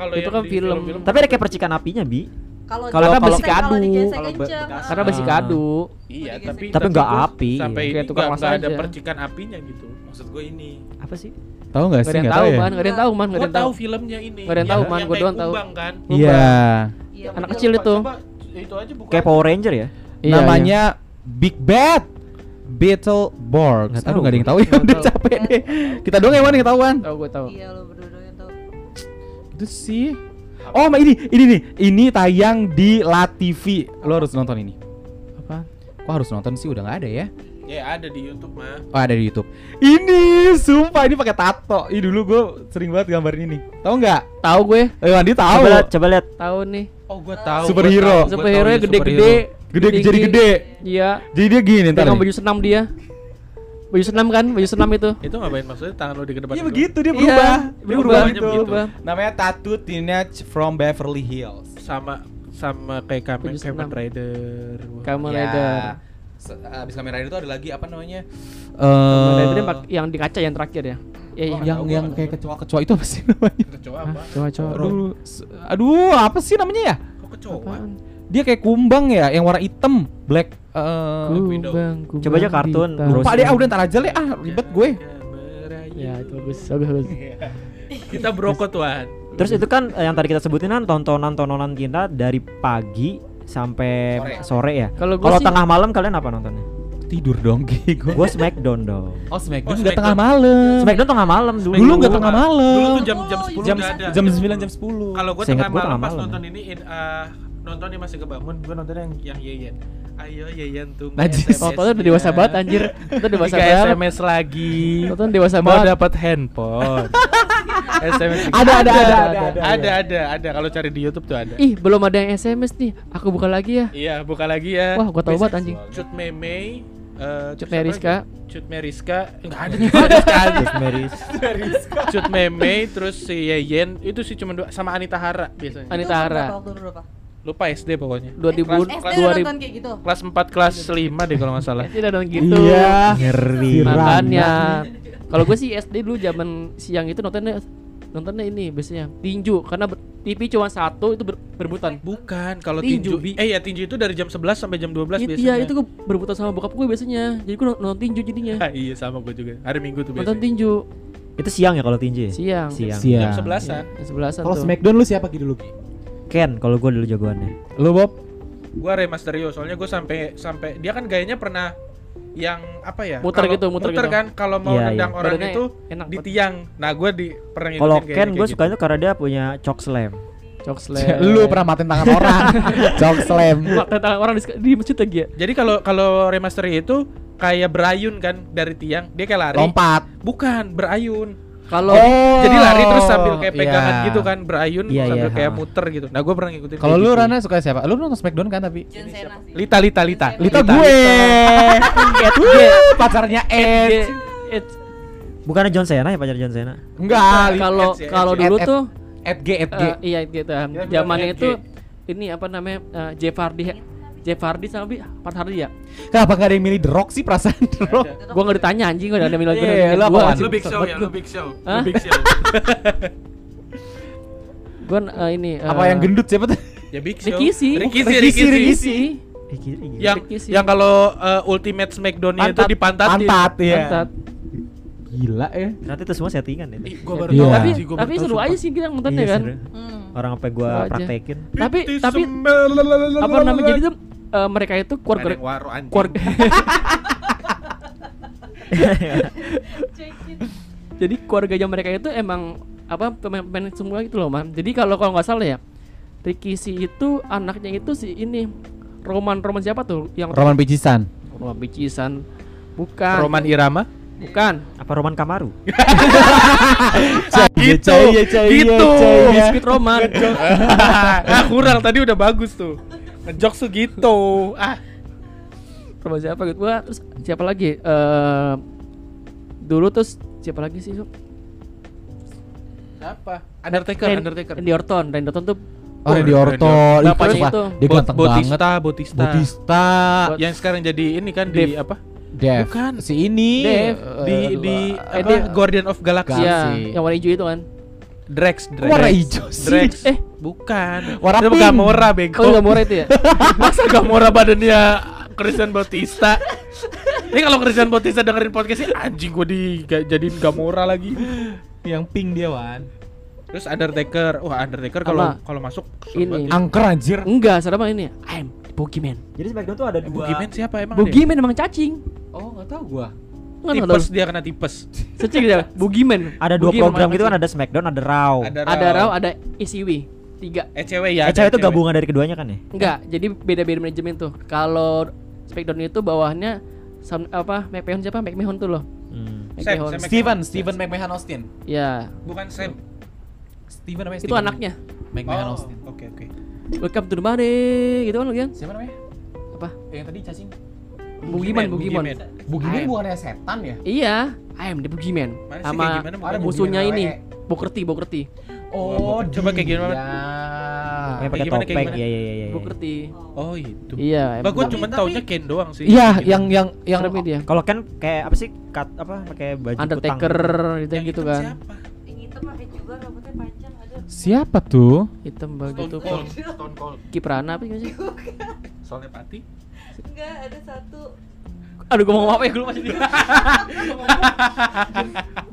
ada. Itu kan film. Tapi ada kayak percikan apinya, Bi. Kalau Kalau- digesek- kalau- kalau digesek kalau be- kenceng. bekas- Karena besi Ah. kadu. Iya, Udah tapi. Tapi nggak api. Sampai Kayak ini tukang nggak masak nggak ada percikan apinya gitu. Maksud gua ini. Apa sih? Tahu nggak Gak sih? ada yang Nggak tahu ya. man, gak ada yang tahu man, gak ada yang tahu. filmnya ini. Nggak ada yang tahu, man. kayak doang tahu. kan. Iya. Iya, Anak kecil itu. Itu aja bukan. Kayak Power Ranger ya? Iya, Namanya Big Bad. Beetleborgs. Nggak Aduh tahu nggak ada yang tahu ya, Nggak udah capek deh. Kita doang yang mana yang ketahuan. Tahu gue tahu. Iya, lo berdua yang tahu. Itu sih. Oh, ini, ini nih, ini tayang di La TV. Lo harus nonton ini. Apa? Kok harus nonton sih? Udah nggak ada ya? Ya ada di YouTube mah. Oh ada di YouTube. Ini, sumpah ini pakai tato. Ini dulu gue sering banget gambarin ini. Tahu nggak? Tahu gue, Eh, Wandi tahu. Coba lihat, coba lihat. tahu nih. Oh, gua tahu. Superhero. Superhero tahu nya dia gede-gede. Gede tinggi. jadi gede. Iya. Jadi dia gini ntar. Dengan baju senam dia. Baju senam kan, baju senam itu. Itu ngapain maksudnya tangan lo di ke depan Iya begitu dia Iya, berubah. dia Dia berubah, berubah gitu. berubah. Namanya Tattoo Teenage from Beverly Hills. Sama sama kayak Kamen, Kamen senam. Rider. Kamen Ya. Rider. Abis Kamen Rider itu ada lagi apa namanya? Kamen Eh, Rider yang pak- yang di kaca yang terakhir ya. Iya, iya. yang yang kayak kecoa-kecoa itu apa sih namanya? Kecoa apa? Coba. Aduh, aduh apa sih namanya ya? Kok kecoa? Apaan? Dia kayak kumbang ya, yang warna hitam, black. eh Window. Kumbang, kumbang Coba aja kartun, lupa deh, ah udah ntar aja deh, ah ribet gue. Ya, itu bagus, bagus, bagus. Kita brokot tuan. Terus itu kan eh, yang tadi kita sebutin kan tontonan-tontonan kita dari pagi sampai sore, ya. Kalau tengah malam kalian apa nontonnya? Tidur dong, gue. Gue Smackdown dong. Oh Smackdown Oh, juga Smackdown. tengah malam. Smackdown tengah malam dulu. Dulu nggak tengah malam. Dulu tuh jam jam 10 jam udah ada. jam 9 jam 10. Kalau gue tengah malam pas nonton ini in, eh, nonton nih masih kebangun, gue nonton yang yang Yeyen. Ayo Yeyen tunggu Najis. Tontonnya udah dewasa banget anjir. Itu dewasa banget. SMS lagi. Tonton dewasa Mau banget. dapat handphone. SMS. Ada, ada, ada, ada, ada. ada, ada, ada. Kalau cari di YouTube tuh ada. Ih, belum ada yang SMS nih. Aku buka lagi ya. Iya, buka lagi ya. Wah, gua tahu banget anjing. Cut Meme, eh, Cut Meriska. Cut Meriska. Enggak ada Cut Meriska. Terus Maris. Cut Meme, terus si Yeyen itu sih cuma dua sama Anita Hara biasanya. Anita Hara. waktu dulu berapa? Lupa SD pokoknya. 2000 Kelas- SD kelas- udah 2000 nonton kayak gitu. Kelas 4 kelas 5 deh kalau nggak salah. Tidak dong gitu. Iya. Ngeri. Makanya kalau gue sih SD dulu zaman siang itu nontonnya nontonnya ini biasanya tinju karena ber- TV cuma satu itu ber- berebutan. Bukan, kalau Tinju, tinju, eh ya tinju itu dari jam 11 sampai jam 12 It- biasanya. Iya itu gue berebutan sama bokap gue biasanya. Jadi gue nonton tinju jadinya. Ah, iya sama gue juga. Hari Minggu tuh Nonton biasanya. tinju Itu siang ya kalau tinju ya? siang. Siang. Siang. Jam 11-an. Sebelasan Kalau tuh. Smackdown lu siapa gitu dulu? Ken kalau gue dulu jagoannya. Lu Bob? Gua Remasterio soalnya gue sampai sampai dia kan gayanya pernah yang apa ya? Muter kalau- gitu, muter gitu. kan kalau mau Iya, nendang iya. orang Badannya itu enak di tiang. Nah, gue di pernah ngikutin Kalau gayanya Ken gue gitu. suka itu karena dia punya choke slam. Cok slam. Lu pernah matiin tangan orang. Jok slam. Mata tangan orang di, di masjid lagi ya. Jadi kalau kalau Remasterio itu kayak berayun kan dari tiang, dia kayak lari. Lompat. Bukan, berayun. Kalau Oh. Jadi lari terus sambil kayak pegangan Iya. gitu kan, berayun Iya, sambil iya, kayak ha. muter gitu. Nah, gue pernah ngikutin. Kalau lu gitu. Rana suka siapa? Lu nonton Smackdown kan tapi? John Cena sih. Lita Lita Lita. Lita gue. Wuh, pacarnya Ed. Bukannya John Cena ya pacar John Cena? Enggak. kalau kalau dulu tuh Ed G, Ed G. eh, iya gitu. Zamannya itu ini apa namanya? eh, Jeff Hardy Jeff Hardy sama Bi Pat Hardy ya Kenapa gak ada yang milih The Rock sih perasaan The Rock? gua nggak ditanya anjing gua udah ada milih Iya, gua lu gua apaan? anjing. Lu big show ya, lu big show. Lu big show. gua eh, ini Apa eh, yang gendut siapa tuh? Ya big show. Ricky sih Ricky sih, Ricky Ricky sih. Ricky sih Ricky, Ricky. Yang yang kalau uh, Ultimate Smackdown-nya itu Pantat. dipantatin. Pantat ya. Pantat. Gila ya. Ternyata itu semua settingan itu. Ih, gua baru Iya. tahu tapi sih, gua tapi tahu, seru sumpah. aja sih kita nontonnya Iya, kan. Hmm. Orang sampai gua Seru aja. praktekin. tapi tapi apa namanya jadi tuh eh, mereka itu keluarga waro anjing. keluarga jadi keluarganya mereka itu emang apa pemain-pemain semua gitu loh man jadi kalau kalau nggak salah ya Ricky si itu anaknya itu si ini Roman Roman siapa tuh yang Roman Picisan. Roman Bicisan bukan Roman Irama. bukan Apa Roman Kamaru? gitu. Iya, gitu. cai, iya. biskuit Roman ah, kurang tadi udah bagus tuh. Ngejok tuh gitu. Ah, Roman siapa gitu gua terus siapa lagi eh dulu terus siapa lagi sih Sob? apa? Undertaker, Ran- Undertaker. Randy Orton Randy Orton tuh Oh, Randy Randy Orton. Bapaknya itu. Dia Bot- ganteng Bautista, banget. Bautista. Bautista. Yang sekarang jadi ini kan di Dave. apa? Dev. Bukan. Si ini. Dave. eh, Di di eh, apa? Dave. Guardian of Galaxy. Galaxy. Iya, sih. yang warna hijau itu kan. Drex, Drex. Warna hijau sih. Drex. Eh, Bukan. Warna Itu pink. Gamora bego. oh Gamora itu ya? Masa Gamora badannya Christian Bautista? Ini kalau Christian Bautista dengerin podcastnya anjing gue di jadiin Gamora lagi. Yang pink dia, Wan. Terus Undertaker, wah Undertaker kalau kalau masuk Ini. Angker anjir. Enggak, siapa ini? I'm Boogeyman. Jadi Smackdown tuh ada dua. Boogeyman siapa emang? Boogeyman emang cacing. Oh, enggak tahu gua. Tahu. Tipes dia kena tipes. Searching dia. Boogeyman. Ada dua Boogeyman program gitu kan ada Smackdown, ada Raw. Ada Raw, ada ECW. Tiga. Eh cewek ya. Eh, ada cewek itu gabungan dari keduanya kan ya? Enggak, jadi beda-beda manajemen tuh. Kalau Smackdown itu bawahnya Sam, apa McMahon siapa? McMahon tuh loh. Hmm. Sam, McMahon. Sam Steven, Steven McMahon Austin. Ya, Bukan Sam. Steven namanya itu Steven. anaknya. McMahon Oh, Austin. Oke oke. Welcome to the money gitu kan lu kan? Siapa namanya? Apa? Yang tadi cacing. Boogeyman, Boogeyman. Boogeyman Ayam. bukannya setan ya? Iya, I am the sih Sama kayak musuhnya ini. Bokerti, Bokerti. Oh, coba kayak gimana? Yang pakai kayak topeng. gimana? Iya iya iya. iya. Bokerti. Oh itu. Iya, Bah, gue cuma taunya Ken doang sih. Iya, Gitu. yang yang yang dia. Kalau kan kayak apa sih? Cut apa pakai baju Undertaker gitu, Yang gitu kan. Siapa? Yang hitam pakai juga rambutnya panjang ada. siapa tuh? Hitam begitu. Stone Cold. Kiprana apa sih? Soalnya Pati. Enggak, ada satu. Aduh, gua mau ngomong apa ya? Gue lupa sendiri.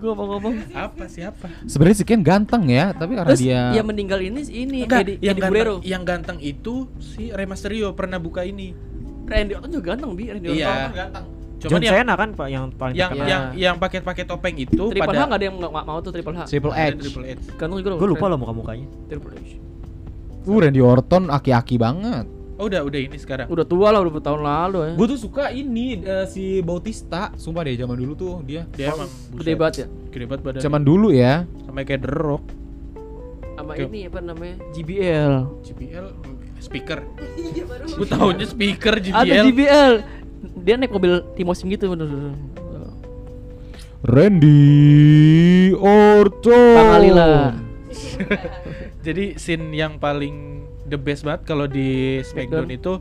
Gua mau ngomong. Apa siapa? Sebenarnya si Ken ganteng ya, tapi karena Terus dia yang meninggal ini ini Enggak, yang Guerrero. ganteng, yang ganteng itu si Rey Mysterio pernah buka ini. Randy Orton juga ganteng bi, Randy Iya. Orton. ganteng. John Cuman yang Cena kan Pak yang paling yang terkenal. Yang yang pakai-pakai topeng itu Triple pada H nggak ada yang nggak nggak mau tuh Triple H. Triple H. Triple H. Ganteng juga loh. Gue lupa loh muka-mukanya. Triple H. Uh, Randy Orton aki-aki banget. Oh, udah udah ini sekarang. Udah tua lah, udah tahun lalu ya. Gue tuh suka ini eh, si Bautista, sumpah deh zaman dulu tuh dia. Dia emang Gede banget ya. Gede banget badan. Zaman dulu ya. sama kayak The Rock, Sama Oke. ini apa namanya? JBL. JBL speaker. Iya baru. Gue tahunya speaker Ada JBL. JBL. Dia naik mobil Timosin gitu bener. Randy Orton. Pangalila. Jadi scene yang paling the best banget kalau di Smackdown Smackdown. itu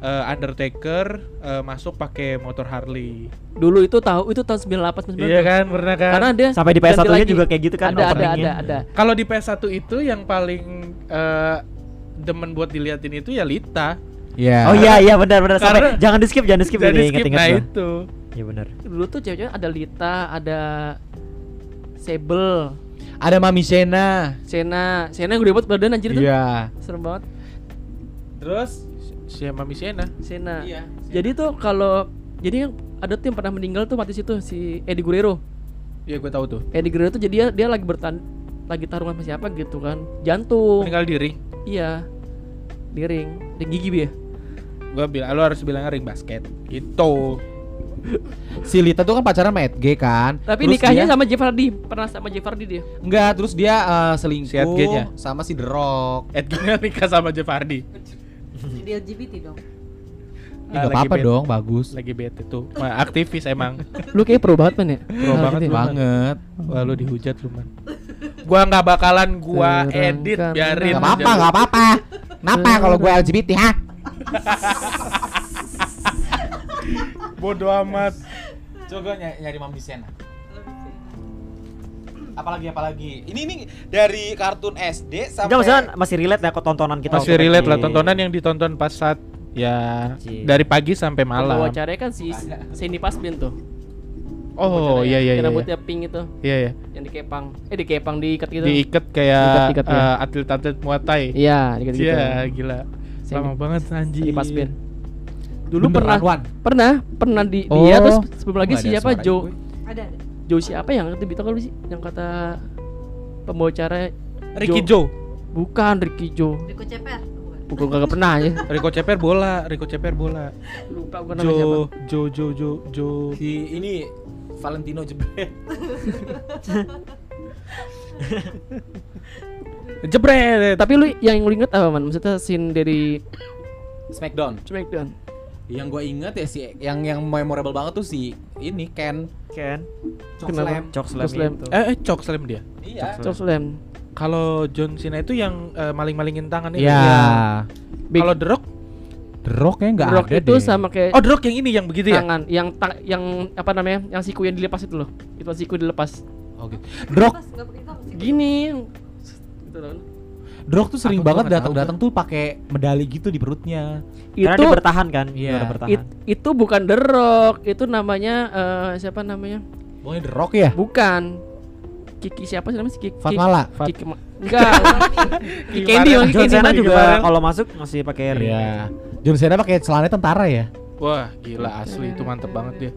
eh, Undertaker eh, masuk pakai motor Harley. Dulu itu tahu itu tahun 98 99. Iya kan, pernah kan? Karena dia Sampai di ganti PS1 nya lagi. juga kayak gitu kan Ada ada ada ada. Kalau di PS1 itu yang paling eh, demen buat diliatin itu ya Lita. Ya. Oh iya iya benar benar sampai Karena- jangan di skip jangan di skip Jadi jadi skip inget-inget nah gua. itu. Iya benar. Dulu tuh cewek-cewek ada Lita, ada Sable, Ada Mami Shena. Sena, Sena gede banget badan anjir tuh. Iya. Serem banget. Terus si Mami Sienna. Sena. Iya. Jadi tuh kalau jadi yang ada tuh yang pernah meninggal tuh mati situ si Eddie Guerrero. Iya gue tahu tuh. Eddie Guerrero tuh jadi dia dia lagi bertan lagi tarungan sama siapa gitu kan. Jantung. Meninggal di ring. Iya. Di ring, ring gigi Bi, ya. Gue bilang lu harus bilangnya ring basket. Itu. Si Lita tuh kan pacaran sama Edge kan. Tapi Terus nikahnya dia- sama Jeff Hardy, pernah sama Jeff Hardy dia. Enggak, terus dia eh, selingkuh Si Edge-nya? sama si The Rock. Edgar nikah sama Jeff Hardy. Jadi LGBT dong. Ah, nggak lagi apa-apa dong, bagus. Lagi bete tuh. Wah, aktivis emang. Lu kayak pro banget man ya? Pro banget lu, Man. banget. Wah lu dihujat lu man. Gua nggak bakalan gua Serangkan edit biarin. Gak apa-apa, gak apa-apa. Kenapa kalau gue LGBT, ha? Bodoh amat. Coba nyari, nyari Mami Sena. Apalagi apalagi. Ini ini dari kartun SD sampai Enggak maksudnya masih relate ya ke tontonan kita Masih relate lah tontonan yang ditonton pas saat ya Kecil. dari pagi sampai malam. acaranya kan si Cindy Pasbin tuh. Oh iya iya iya. Rambutnya pink itu, Iya iya. yang dikepang. Eh dikepang diikat gitu. Diikat kayak Diikat-ikat ya. eh, atlet-atlet Muay Thai. Iya, diikat gitu. Iya, gila. Lama banget anjing. Cindy Pasbin. Dulu Beneran, pernah Wan? pernah pernah di Oh. dia terus sebelum lagi siapa Joe gue. Ada ada. Joe siapa yang itu bintang lu sih yang kata pembawa acara Ricky Joe. bukan Ricky Joe Rico Ceper. Bukan. bukan kagak pernah ya Rico Ceper bola, Rico Ceper bola. lupa bukan namanya siapa Jo, Jo, Jo, Jo, Jo. Si ini Valentino Jebret. Jebret. tapi lu yang lu inget apa man maksudnya scene dari Smackdown. Smackdown Yang gue inget ya si yang yang memorable banget tuh si ini Ken Ken? Slam. Cok Slam Cok Slam. Eh, eh Slam dia. Iya. Slam Kalau John Cena itu yang eh, maling-malingin tangan itu. Iya. Big Kalau The Rock, The Rock kayaknya nggak Rock ada itu deh. sama kayak oh The Rock yang ini yang begitu ya? tangan yang ta- yang apa namanya yang siku yang dilepas itu loh itu siku dilepas Oh, gitu. The Rock, tangan sih. gini gitu loh Rock tuh sering banget datang-datang tuh pakai medali gitu di perutnya. Karena itu dia bertahan kan? Iya. Juara bertahan. it- itu bukan The Rock itu namanya eh, siapa namanya Pokoknya The Rock ya. bukan Kiki siapa sih namanya Kiki Fatmala. Kiki Ma- enggak Kiki Candy Kiki John Cena juga kalau masuk masih pakai ring. Iya. John Cena pakai celana tentara ya. Wah, gila asli itu mantep banget dia.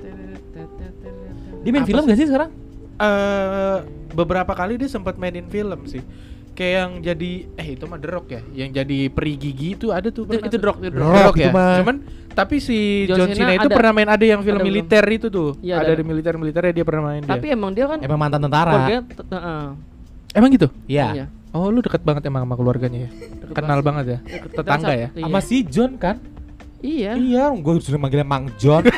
Dia main Apa film sih? gak sih sekarang? Eh beberapa kali dia sempat mainin film sih. Kayak yang jadi eh itu mah The Rock ya, yang jadi peri gigi itu ada tuh itu, itu. The Rock itu Rock ya. itu mah. Cuman tapi si John John, Cena Cena itu ada- pernah main ada yang film ada belum? militer itu tuh. Iya, ada ada. di militer-militernya dia pernah main tapi dia. emang dia kan Emang mantan tentara. te- eh, Emang gitu? Iya. iya. Oh, lu dekat banget emang sama keluarganya ya. Kenal banget ya. Deket- Tetangga deket- ya. iya. Sama si John kan? iya Iya, gue sudah manggilnya Mang John.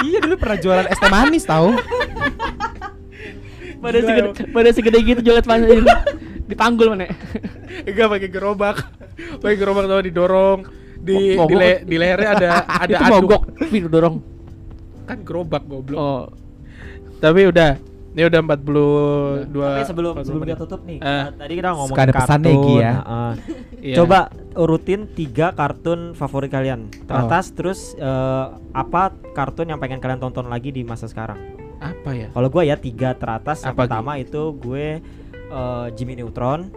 iya dulu pernah jualan es teh manis tahu. pada segede pada segede gitu jualan panen dipanggul mana Enggak pakai gerobak. pakai gerobak sama didorong. Di di, mogok. le- di lehernya ada ada itu anduk. mogok Wih, dorong Kan gerobak goblok. oh Tapi udah. Ini udah 42 Tapi sebelum 40 sebelum kita tutup nih, eh, tadi kita ada kartun. pesannya, Gi, ya. heeh. Iya. Coba urutin tiga kartun favorit kalian teratas, terus eh, apa kartun yang pengen kalian tonton lagi di masa sekarang? Apa ya? Kalau gue ya tiga teratas. Yang Apa, pertama itu gue eh, Jimmy Neutron,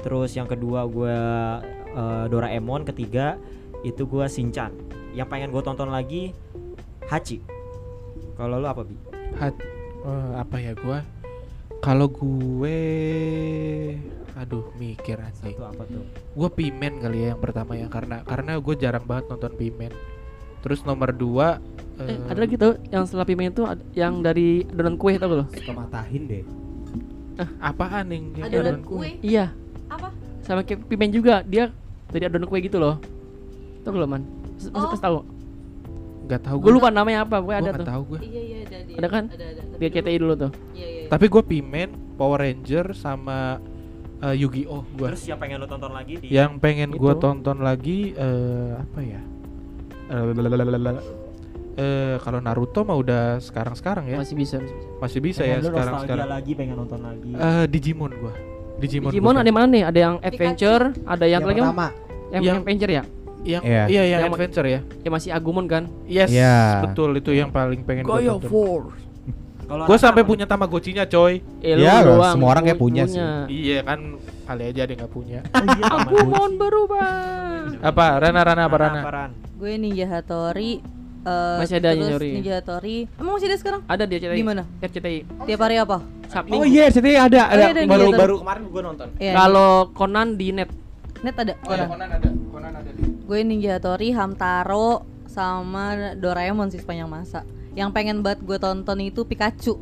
terus yang kedua gue eh, Doraemon, ketiga itu gue Shinchan. Yang pengen gue tonton lagi Hachi. Kalau lu apa bi? Hat, eh, apa ya gua? Kalau gue aduh mikir anjing. Itu apa tuh? Gue Pimen kali ya yang pertama ya karena karena gue jarang banget nonton Pimen. Terus nomor dua eh, ada lagi tuh yang setelah pimen itu yang dari adonan kue tau gak lo Suka matahin deh. apaan yang Adonan adonan kue. iya Apa? sama kayak pimen juga dia dari adonan kue gitu loh tau gak lo man Mas- Oh. pas tahu Gak tahu gue lupa namanya apa gue ada tuh tahu gue. Iya iya ada dia. Ada kan? Ada ada. di RCTI dulu tuh Iya iya. Tapi gue Pimen, Power Ranger sama eh, Yu-Gi-Oh gue. Terus yang pengen lu tonton lagi di Yang pengen gue Itu. tonton lagi eh apa ya? Eh. Eh kalau Naruto mah udah sekarang-sekarang ya. masih bisa, masih bisa. Masih bisa Pengen ya lu sekarang nostalgia sekarang. lagi pengen nonton lagi. Eh Digimon gua. Digimon. Digimon ada yang mana nih ada yang adventure ada yang, lagi pertama. yang, Yang- adventure ya yang Iya. iya yang, Yang- adventure ya. yang masih Agumon kan Yes, Iya. betul itu yang paling pengen gua Goyo. Force Gua anak sampai punya Tamagotchinya, coy. eh, Ya, doang semua orang kayak pu- punya sih. Iya kan kali aja ada yang nggak punya. Oh iya. Agumon berubah apa? Rana Rana apa Rana? Gue Ninja Hattori. Eh, Masih ada terus Hattori. Ninja Hattori. Emang masih ada sekarang? ada di RCTI Di mana? RCTI Tiap hari apa? Sabtu Oh iya, jadi ada ada iya, ada baru gitu. baru kemarin gue nonton. Iya. kalau Conan di net net ada. Orang. Conan ada. Conan ada. Gue Ninja Hattori, Hamtaro, sama Doraemon sih sepanjang masa. Yang pengen banget gue tonton itu Pikachu.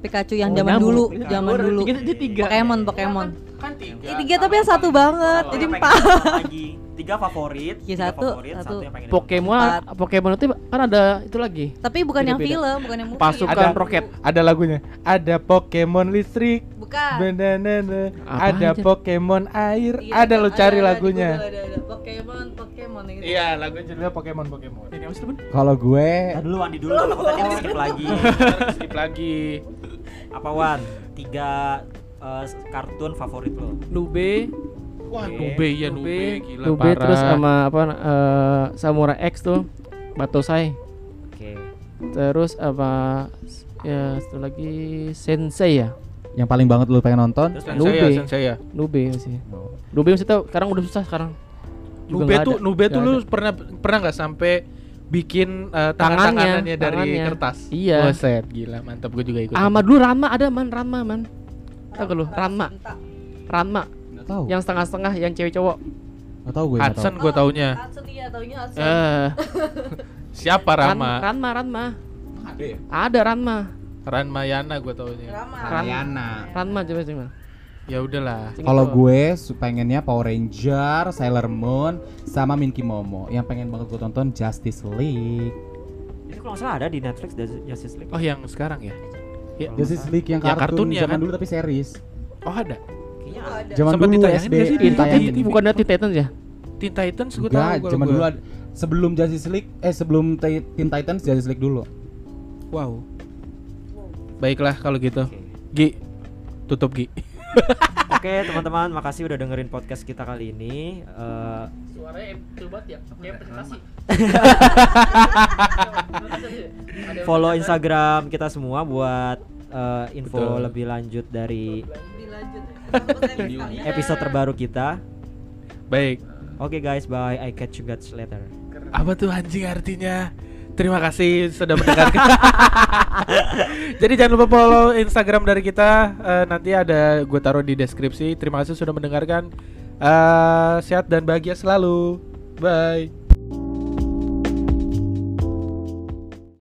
Pikachu yang Oh, zaman nyambung. dulu, zaman Oh, dulu. tiga- dia tiga. Pokemon, Pokemon. Kan tiga. Ini tiga tapi yang satu banget, jadi empat. lagi tiga favorit, tiga satu, favorit, satu. satu yang pengen Pokemon Empat. Pokemon itu kan ada itu lagi. Tapi bukan yang Beda-beda. film, bukan yang movie. Pasukan Ada- roket. Ada lagunya. Ada Pokemon listrik. Bukan. Apa Ada aja? Pokemon air. Iya, ada lo cari ada, lagunya. Ada, ada, ada. Pokemon, Pokemon gitu. Iya, lagu judulnya Pokemon Pokemon. Kalau gue Nah, dulu Andi dulu takut tadi skip lagi. Skip lagi. Apa Wan? Tiga eh, kartun favorit lo. Nube, Wah. Nube ya Nube, gila Nube parah. terus sama apa eh, Samurai X tuh, Batosai. Oke. Terus apa ya satu lagi Sensei ya. yang paling banget lu pengen nonton Terus Sensei ya, Nube. Sensei ya. Nube sih. Nube masih tahu sekarang udah susah sekarang. Juga Nube tuh ada. Nube tuh lu pernah pernah nggak sampai bikin eh, tangan Tangannya, tangannya dari tangannya. kertas. Iya. Buset, gila mantap gue juga ikut. Sama dulu Ranma ada man, Ranma man. Tahu gak lu? Ranma. Ranma tahu yang setengah-setengah yang cewek cowok. nggak tahu gue Hudson gue taunya. Hudson iya, taunya Hudson. Eh, Siapa Ran- Rama? Ranma, Ranma. ada ya Ada Ranma. Ranmayana gue taunya. Rama. Mariana Ranma coba coba. Ya udahlah. Kalau gue su- pengennya Power Ranger, Sailor Moon, sama Minky Momo. Yang pengen banget gue tonton Justice League. Itu kalau nggak salah ada di Netflix Justice League. Oh, yang sekarang ya? Ya. Justice League yang Yang kartun, kartunnya zaman kan? dulu tapi series. Oh, ada. Kayaknya ada. Zaman Sempet dulu SD sih ditayangin. TV? bukan dari Teen Titans ya? Teen Titans gue tahu kalau zaman gua. dulu ada- sebelum Justice League eh sebelum Teen Titans Justice League dulu. Wow. Baiklah kalau gitu. Gi, tutup Gi. Oke teman-teman, makasih udah dengerin podcast kita kali ini. Eh, Suaranya coba ya, kayak presentasi. follow Instagram kita semua buat eh, info Betul. lebih lanjut dari Dilanjut. episode terbaru kita. Baik. Oke guys, bye. I catch you guys later. Apa tuh anjing artinya? Terima kasih sudah mendengarkan. Jadi jangan lupa follow Instagram dari kita. Eh, nanti ada gue taruh di deskripsi. Terima kasih sudah mendengarkan. Eh, sehat dan bahagia selalu. Bye.